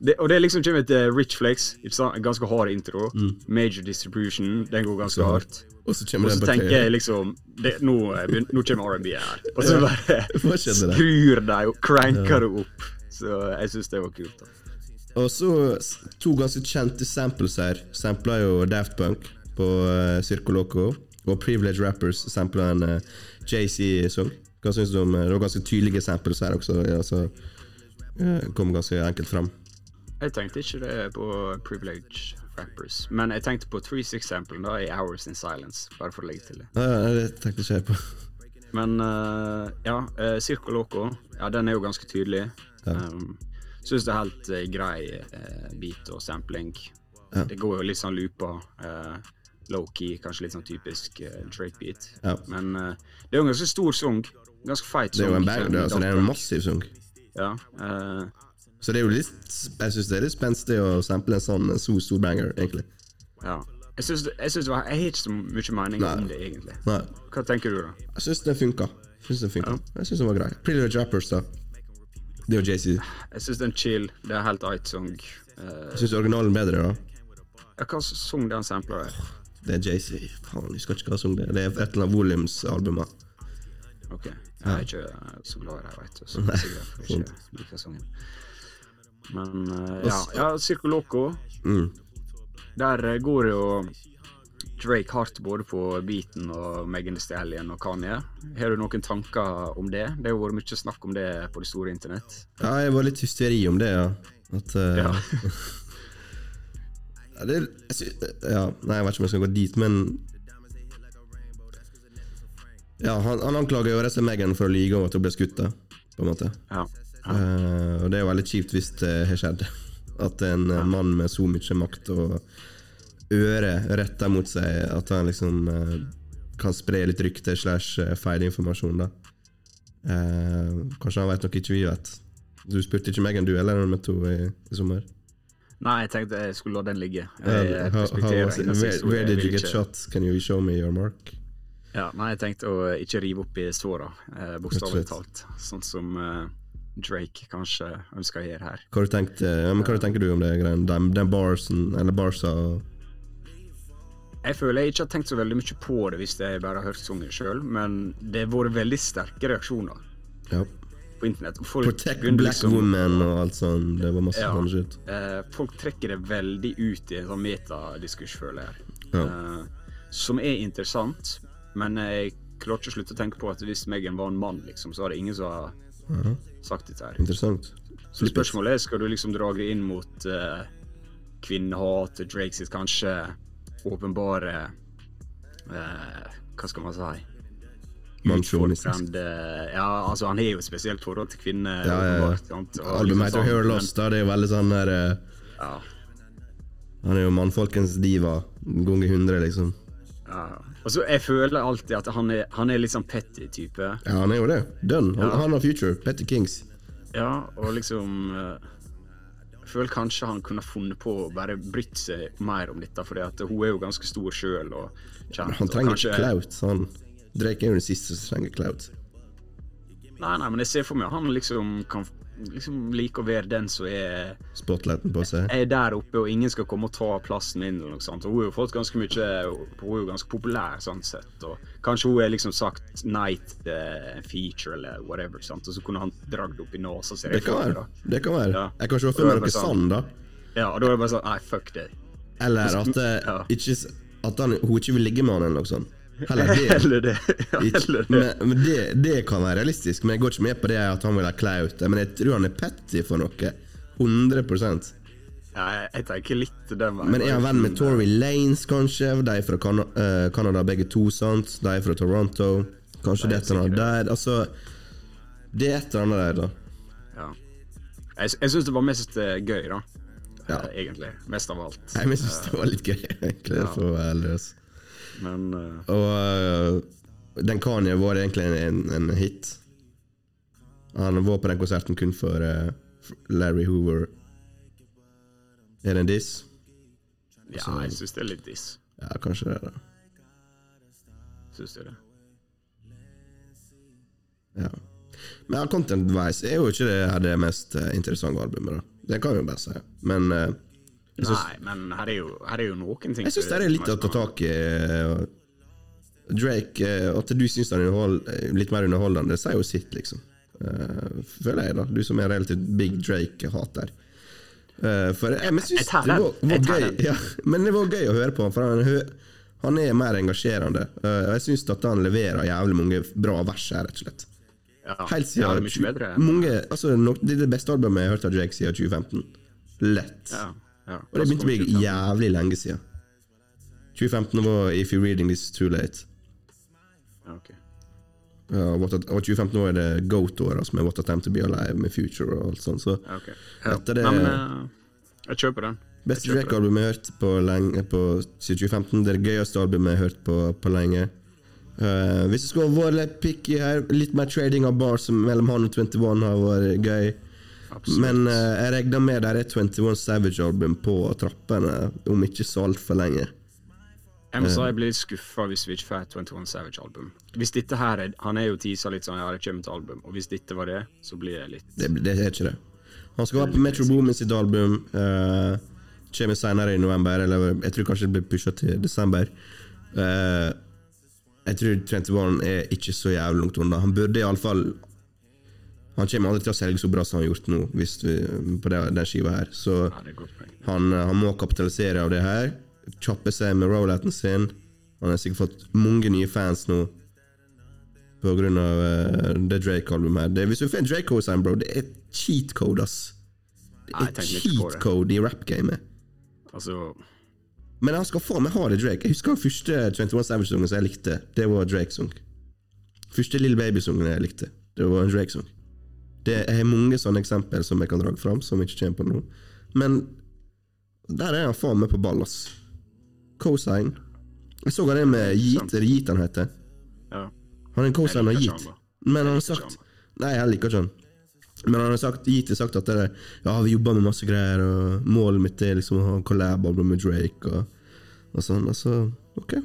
det, og det liksom kommer til Rich Flex. Ganske hard intro. Major Distribution, den går ganske Mm. Hardt. Og så kommer den på tenker jeg liksom det, nå, eh, nå kommer R&B her. Og så bare skrur de og cranker det opp. Så jeg syns det var kult. da. Og så to ganske kjente samples her. Sampla jo Daft Punk på uh, Circo Loco. Og Privilege Rappers sampla en uh, JC-sang. Hva syns du om eh, Det var ganske tydelige samples her også. Ja, så ja, kom ganske enkelt fram. Jeg tenkte ikke det på Privilege Rappers, men jeg tenkte på 3-6-samplen da i Hours in Silence, bare for å legge til det. Ja, ja, det tenkte ikke jeg på. Men uh, ja, uh, Circo Loco, ja, den er jo ganske tydelig. Ja. Um, Syns det er helt uh, grei uh, beat og sampling. Ja. Det går jo litt sånn looper. Uh, Low-key, kanskje litt sånn typisk uh, Drake-beat. Ja. Men uh, det er jo en ganske stor sang. Ganske fight Det er jo en bang, det, altså, det er en massiv sang. Ja, eh, Så det er jo litt Jeg syns det er litt spenstig å sample en sånn en så stor banger, egentlig. ja. Jeg syns det, det var Jeg har ikke så mye mening Nei. om det, egentlig. Nei. Hva tenker du, da? Jeg syns den funka. Jeg synes den ja. Syns den var grei. Pretty Little Jappers, da. Det jo JC. Jeg syns den chill. Det er helt eit song. Uh, Jeg syns originalen bedre, da. ja, hva sang den sampler er? Det er JC. Faen, jeg husker ikke hva sang det er. Det er et eller annet Volumes-albumet. Ok. Jeg er ikke eh, så glad i det, veit du. Så jeg liker sangen. Men uh, ja, ja Circo Loco. Mm. Der eh, går jo Drake hardt både på beaten og Megan Thee Stallion og Kanye. Har du noen tanker om det? Det har vært mye snakk om det på det store internett. Ja, jeg var litt hysteri om det, ja. At uh, Ja. ja, det, jeg sy ja, Nei, jeg vet ikke om jeg skal gå dit, men Ja, han, han anklager jo resten av Megan for å lyve om at hun ble skutt, da, på en måte. ja. Eh, og det er jo veldig kjipt hvis det har skjedd. At en ja. mann med så mye makt og øre retta mot seg, at han liksom eh, kan spre litt rykte slash eh, feilinformasjon, da. Eh, kanskje han vet noe ikke vi vet. Du spurte ikke Megan, du, eller, når to i, i sommer? Nei, jeg tenkte jeg skulle la den ligge. Jeg, how, how it? Where, where did you get shot? Can you show me your mark? Ja, nei, jeg tenkte å ikke rive opp i såra, eh, bokstavelig talt. Sånn som eh, Drake kanskje ønsker å gjøre her. Hva, du tenkt, eh, ja, men hva tenker du om det greiene? Den, den barsen, eller barsa Jeg føler jeg ikke har tenkt så veldig mye på det hvis jeg bare har hørt sangen sjøl, men det har vært veldig sterke reaksjoner ja. på internett. Folk Protect black liksom- women og alt sånn. Det var masse Ja. sånn shit. Eh, folk trekker det veldig ut i en sånn metadiskurs, føler jeg. Ja. Eh, som er interessant, men jeg klarer ikke å slutte å tenke på at hvis Megan var en mann, liksom, så var det ingen som har sagt dette her. Interessant. Så spørsmålet er, skal du liksom dra det inn mot uh, kvinnehat, Drake sitt kanskje åpenbare uh, Hva skal man si? Utfordrende Ja, altså, han har jo et spesielt forhold til kvinner. Ja, ja, Albumet liksom heter sånn, Lost, da. Det er jo veldig sånn der uh, Ja, Han er jo mannfolkens diva ganger 100, liksom. Ja. Og så Jeg føler alltid at han er, han er litt sånn petty type. Ja, han er jo det. Done. Han, Ja. han har future. Petty Kings. Ja, og liksom eh, Jeg føler kanskje han kunne funnet på å bare brytt seg mer om dette, at hun er jo ganske stor sjøl. Han trenger kanskje- clout. Han. Drake er jo den siste som trenger clout. Nei, nei, men jeg ser for meg han liksom kan liksom liker å være den som er, Spotlighten på seg. er der oppe, og ingen skal komme og ta plassen min. eller noe sånt. Og hun har fått ganske mye Hun er jo ganske populær sånn sett. Og kanskje hun er liksom sagt nei til eh, feature eller whatever, sant? og så kunne han dratt opp i nesa si. Det kan være. Det kan være. Ja. Jeg kan ikke være det noe sånn. da. Ja, og da er det bare sånn Nei, fuck det. Eller at, det, Ja. ikke, at han, hun ikke vil ligge med han, eller noe sånt. Heller det. Heller det. Ja, heller det. men men det, det kan være realistisk, men jeg går ikke med på det at han vil ha klaut. Men jeg tror han er petty for noe. 100% Ja, jeg, jeg tenker litt den veien. Men er han venn med Tory Lanes, kanskje? De er fra Cana uh, Canada begge to, sant? De er fra Toronto. Kanskje det er annet der. Altså Det er et eller annet der, da. Ja. Jeg, jeg syns det var mest eh, gøy, da. Ja. Eh, egentlig. Mest av alt. Jeg syns det var litt gøy, egentlig. Ja. For å være ærlig. Men uh... Og uh, den Kanye var egentlig en, en, en hit. Han var på den konserten kun for uh, Larry Hoover. Er det en diss? ja, jeg syns det er litt diss. Ja, kanskje det. da Syns du det? Ja. Men content-wise er jo ikke det her det mest interessante albumet. da Det kan vi jo bare si. Men Nei, men her er jo, her er jo noen ting jeg syns det er litt å ta tak i. øh, Drake, øh, At du syns han er øh, litt mer underholdende, det sier jo sitt, liksom. Føler jeg, da. Du som er relativt big Drake-hater. For jeg, men syns det var, var gøy ja, Men det var gøy å høre på han, for han, han er mer engasjerende. Og jeg syns at han leverer jævlig mange bra vers her, rett og slett. Ja, Helt ja, det er mye bedre. mange, altså, Det er det beste albumet jeg har hørt av Drake siden 2015. Lett. Ja, ja. Og det begynte å bli jævlig lenge siden. 2015 var If You're Reading This Too Late. Ja, ok. Ja, og 2015 var det Goat-året, som med What a Time To Be Alive med Future og alt sånt. Så Ja. Etter det- Nei, men uh, jeg kjøper den. Beste Drake-albumet jeg har hørt på lenge på 2015. Det er det gøyeste albumet jeg har hørt på, på lenge. Uh, hvis du skulle vært litt picky her, litt mer trading av bars mellom han og 21 har vært gøy. Absolutt. Men uh, jeg regner med det er 21 Savage-album på trappene om ikke så altfor lenge. Jeg må si jeg blir litt skuffa hvis vi ikke får et 21 Savage-album. Hvis dette her er Han er jo teasa litt sånn Ja, det kommer et album. Og hvis dette var det, så blir jeg litt Det, det er ikke det. Han skal være på Metro Boomin sitt album. Uh, kommer senere i november, eller jeg tror kanskje det blir pusha til desember. Uh, jeg tror 21 er ikke så jævlig langt unna. Han burde iallfall Han kommer aldri til å selge så bra som han har gjort nå, vi, på den skiva her. Så han, eh, han må kapitalisere av det her. Kjappe seg med rollouten sin. Han har sikkert fått mange nye fans nå på grunn av uh, det Drake-albumet her. Det, hvis du får en Drake-code, bro, det er cheat code, ass. Det er cheat code i rap-gamet. Altså Men han skal faen meg ha det, Drake. Jeg husker den første 21 Savage-sangen som jeg likte. Det var Drake-sang. Første Little Baby-sangen jeg likte. Det var en Drake-sang. Det er mange sånne eksempel som jeg kan dra fram, som ikke kommer på nå. Men der er han faen meg på ball, ass. Cosign. Jeg så han er med Yeet, eller Yeet han heter. Ja. Han er en cosign av Yeet. Men han har sagt Nei, jeg liker ikke han. Men han har sagt, Yeet har sagt at det er, ja, vi jobber med masse greier, og målet mitt er liksom å ha collab-album med Drake og, og sånn. Altså, ok.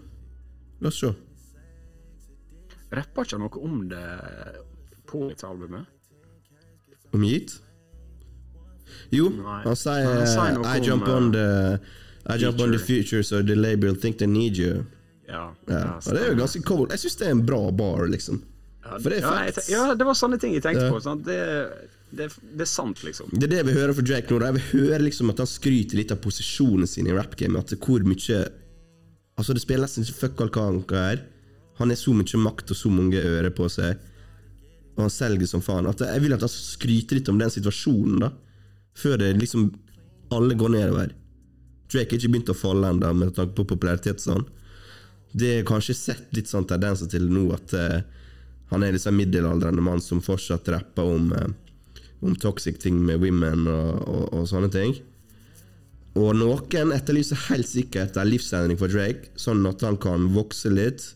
La oss se. Rapper ikke han noe om det på dette albumet? Om Yeet? Jo, Nei. han sier han sier eh, noe I om, jump eh, on the I jump on the future, so the label think they need you. Ja. Ja, og det er jo ganske cold. Jeg syns det er en bra bar, liksom. For det er ja, facts. ja, det var sånne ting jeg tenkte Ja. på. Sant? Det, det, det er sant, liksom. Det er det vi hører fra Drake nå. Jeg vil høre liksom at han skryter litt av posisjonen sin i rap-gamet. At hvor mye Altså, det spiller nesten ikke fuck all hva han er. Han har så mye makt og så mange ører på seg, og han selger som faen. At jeg vil at han skal skryte litt om den situasjonen, da. Før det liksom alle går nedover. Drake har ikke begynt å falle ennå, med tanke på popularitet. Sånn. Det er kanskje sett litt sånn tendenser til nå at uh, han er liksom en middelaldrende mann som fortsatt rapper om, uh, om toxic ting med women og, og, og sånne ting. Og noen etterlyser helt sikkert en livsendring for Drake, sånn at han kan vokse litt,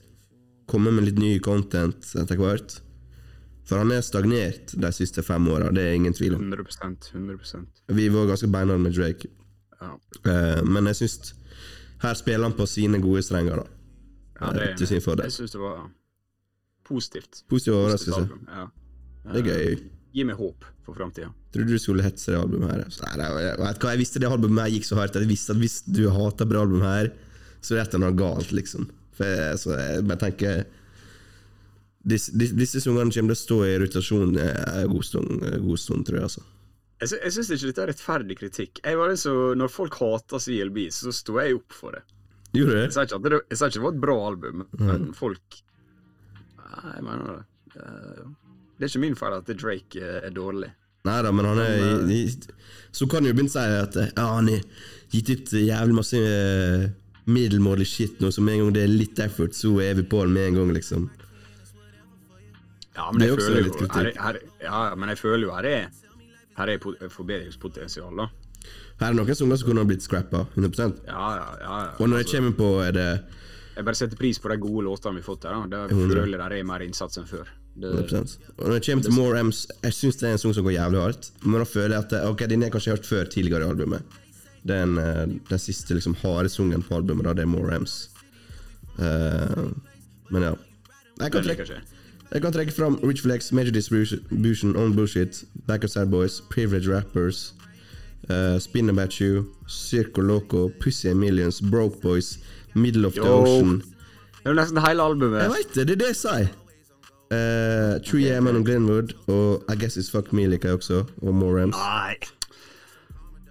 komme med litt ny content etter hvert. For han er stagnert de siste fem åra, det er ingen tvil om. 100% 100% Vi var ganske beinharde med Drake, Ja. uh, men jeg syns her spiller han på sine gode strenger, da. ja Eh, til sin fordel. Jeg syns det var positivt. Positiv overraskelse. Ja. Uh, Det er gøy. Gi meg håp for framtida. Trodde du skulle hetse det albumet her. Så, nei, nei, jeg, vet hva, jeg visste det albumet her gikk så hardt. Jeg visste at hvis du hater bra album her, så er det noe galt, liksom. For jeg, så jeg bare tenker Disse, disse, sangene kommer til å stå i rotasjon en god stund, god stund, tror jeg. altså Jeg, jeg syns ikke dette er rettferdig kritikk. Jeg var så, Når folk hater CLB, så sto jeg opp for det. Gjorde det? Jeg sa ikke at det, jeg sa ikke det var et bra album, men folk Nei, jeg mener det. Eh, Det er ikke min feil at Drake eh, er dårlig. Nei da, men han er i, i, Så kan jo begynne å si at ja, han har gitt ut jævlig masse eh, middelmådig shit nå, så med en gang det er litt effort, så er vi på den med en gang, liksom. Ja, men jeg føler jo her, her, Ja, men jeg føler jo her er Her er forbedringspotensial, da. Her er noen sanger som kunne ha blitt scrappa, 100 Ja, ja, ja. ja. Og når jeg Altså, kommer på er det jeg bare setter pris på de gode låtene vi har fått her. da. Det føler jeg der er mer innsats enn før. Det, 100%. Og når jeg kommer til More M's, jeg syns det er en sang som går jævlig hardt, men da føler jeg at Ok, denne har jeg kanskje hørt før tidligere i albumet. Den, eh, den siste liksom harde sungen på albumet, da, det er More M's. Uh, men ja. Jeg kan, trekke. Jeg kan trekke fram Rich Flex, Major Distribution, On Bullshit, Back of Sad Boys, Privilege Rappers, uh, Spin About You, Circo Loco, Pussy and Millions, Broke Boys, Middle of the Yo. Ocean. Det er jo nesten hele albumet. Jeg veit det, det er det jeg sier. Uh, Tree Ok, Eman ok. og Glenwood, og I Guess It's Fuck Me liker jeg også, og More Rams. Nei.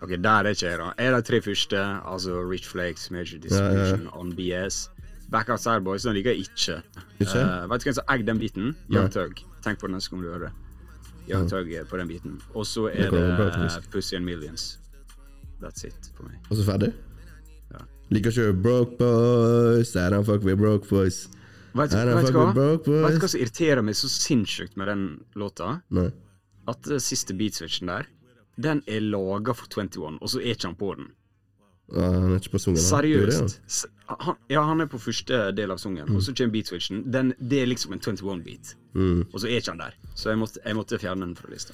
Ok, der er ikke jeg, da. Er de tre første, altså Rich Flakes, Major Distribution, On BS. Back Outside Boys, den liker jeg ikke. Ikke? Uh, vet du hvem som eier den biten? Young Tug. Tenk på den neste gang du hører det. Young Tug er på den biten. Og så er det, det. Pussy and Millions. That's it for meg. Og så ferdig? Ja. Liker ikke Broke Boys, I don't fuck with broke boys. Vet I don't vet fuck hva? with broke boys. Vet du hva som irriterer meg så sinnssykt med den låta? Nei. At den siste beatswitchen der, den er laga for 21, og så er ikke han på den. Sungen. han. Seriøst. Han, ja, han er på første del av sangen, og så kommer beatswitchen. Den, det er liksom en 21-beat, Mm. og så er ikke han der. Så jeg måtte, jeg måtte fjerne den fra lista.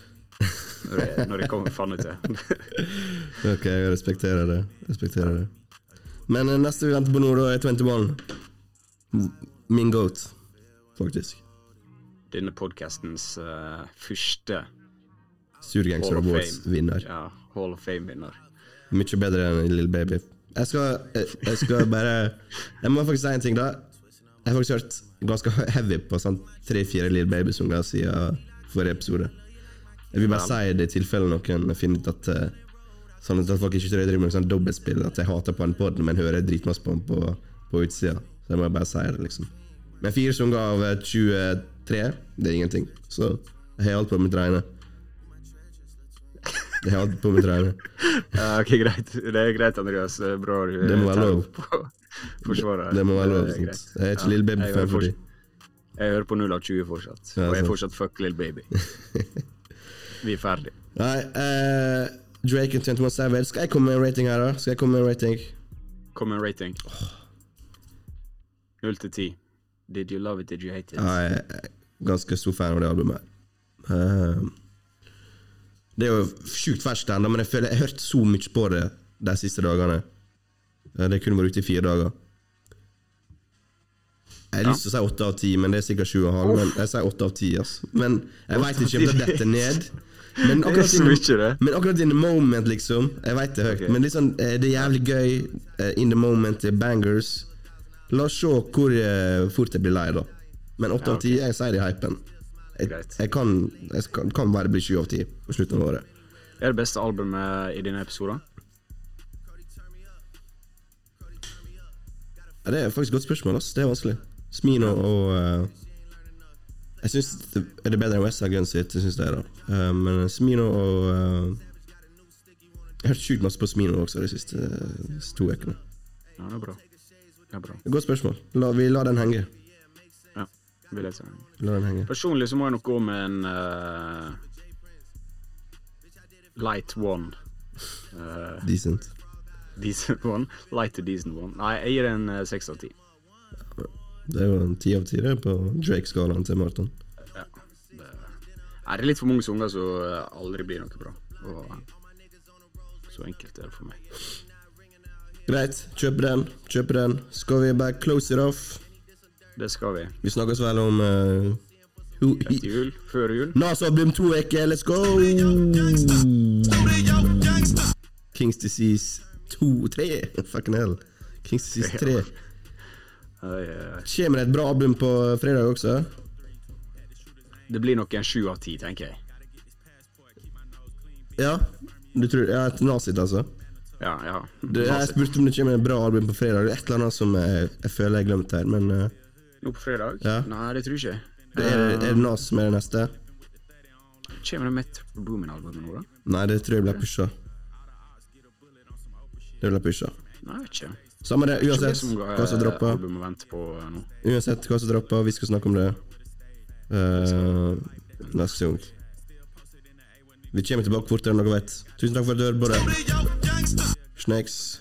Når jeg, når jeg kommer faen ut til. Ok, jeg respekterer det. Respekterer det. Men eh, neste vi venter på nå, da, er 21. Min goat, faktisk. Denne podcastens uh, første Surgangster Hall of Awards-vinner. ja, Hall of Fame-vinner. Mye bedre enn Little Baby. Jeg skal, jeg, jeg skal bare Jeg må faktisk si en ting, da. Jeg har faktisk hørt ganske heavy på sånn tre-fire Little Baby-sanger siden forrige episode. Jeg vil bare si det i tilfelle noen finner ut at eh, Sånn at folk ikke driver med sånn dobbeltspill, at jeg hater på en pod, men hører dritmasse på den på, på utsida. Så jeg må bare si det, liksom. Men fire sanger av eh, 23, det er ingenting. Så jeg har alt på mitt reine. Jeg har på mitt trærne. Ja, ok, greit. Det er greit, Andreas. Det Bra du Det må være lov. opp og. Det må være lov. Det er sant? Jeg er ikke Lille baby før for de. Jeg hører på 0 av 20 fortsatt. Ja, og jeg er fortsatt fuck little baby. Vi er ferdig. Nei, uh, Drake og 21 Savage. Skal jeg komme med en rating her, da? Skal jeg komme med en rating? Kom med en rating. 0 til 10. Did you love it, did you hate it? Ja, jeg er ganske stor fan av det albumet. her. Eh, det er jo sjukt ferskt ennå, men jeg føler jeg har hørt så mye på det de siste dagene. Eh, Det kunne vært ute i fire dager. Jeg har lyst til å si åtte av ti, men det er sikkert sju og halv. Men jeg sier åtte av ti. Altså. Men jeg veit ikke om det detter ned. Men akkurat, in, men akkurat in the moment, liksom. Jeg veit det er høyt, okay. men liksom, eh, det er jævlig gøy. eh, In the moment, det er bangers. La oss se hvor eh, fort jeg blir lei, da. Men åtte av ti, jeg sier det i hypen. Jeg, jeg, kan, jeg skal, kan bare bli sju av ti på slutten av året. Hva Er det beste albumet i denne episoden? Ja, det er faktisk et godt spørsmål. ass. Det er vanskelig. Smino og uh, Jeg syns det er det bedre enn West Gun sitt, jeg det er da. Uh, men Smino og uh, Jeg har hørt sjukt masse på Smino også de siste eh, to ukene. Ja, det er bra. Det er bra. Godt spørsmål. La, vi lar den henge. Vil jeg si. La den henge. Personlig så må jeg nok gå med en uh, Light one. Uh, Decent. decent one. Light to decent one. Nei, jeg gir en eh, seks av ti. Det er jo en ti av ti på Drake-skalaen til Marton. Ja. Det, er litt for mange sanger som aldri blir noe bra. Og så enkelt er det for meg. Greit, kjøp den. Kjøp den. Skal vi bare close it off? Det skal vi. Vi snakkes vel om uh, who, Etter jul, før jul. Nasa-album to uker, let's go! Kings Disease 2 3. Fucking hell. Kings Disease 3. Oi, oi, oi. Kommer det et bra album på fredag også? Det blir nok en sju av ti, tenker jeg. Ja? Du tror Ja, et Nasit, altså? Ja, ja. Du, jeg spurte om det kommer et bra album på fredag. Det er et eller annet som jeg, jeg føler jeg har glemt her, men uh, Nå på fredag? Ja. Nei, det tror jeg ikke. det er, er det Nas som er det neste? Kommer det Metro Boomin-albumet nå, da? Nei, det tror jeg ble pusha. Det ble pusha. Nei, ikke. Samme det, uansett hva som dropper. Eh, nå. Uansett hva som dropper, vi skal snakke om det uh, neste gang. Vi kommer tilbake fortere enn dere vet. Tusen takk for at du hørte på det. Snakes.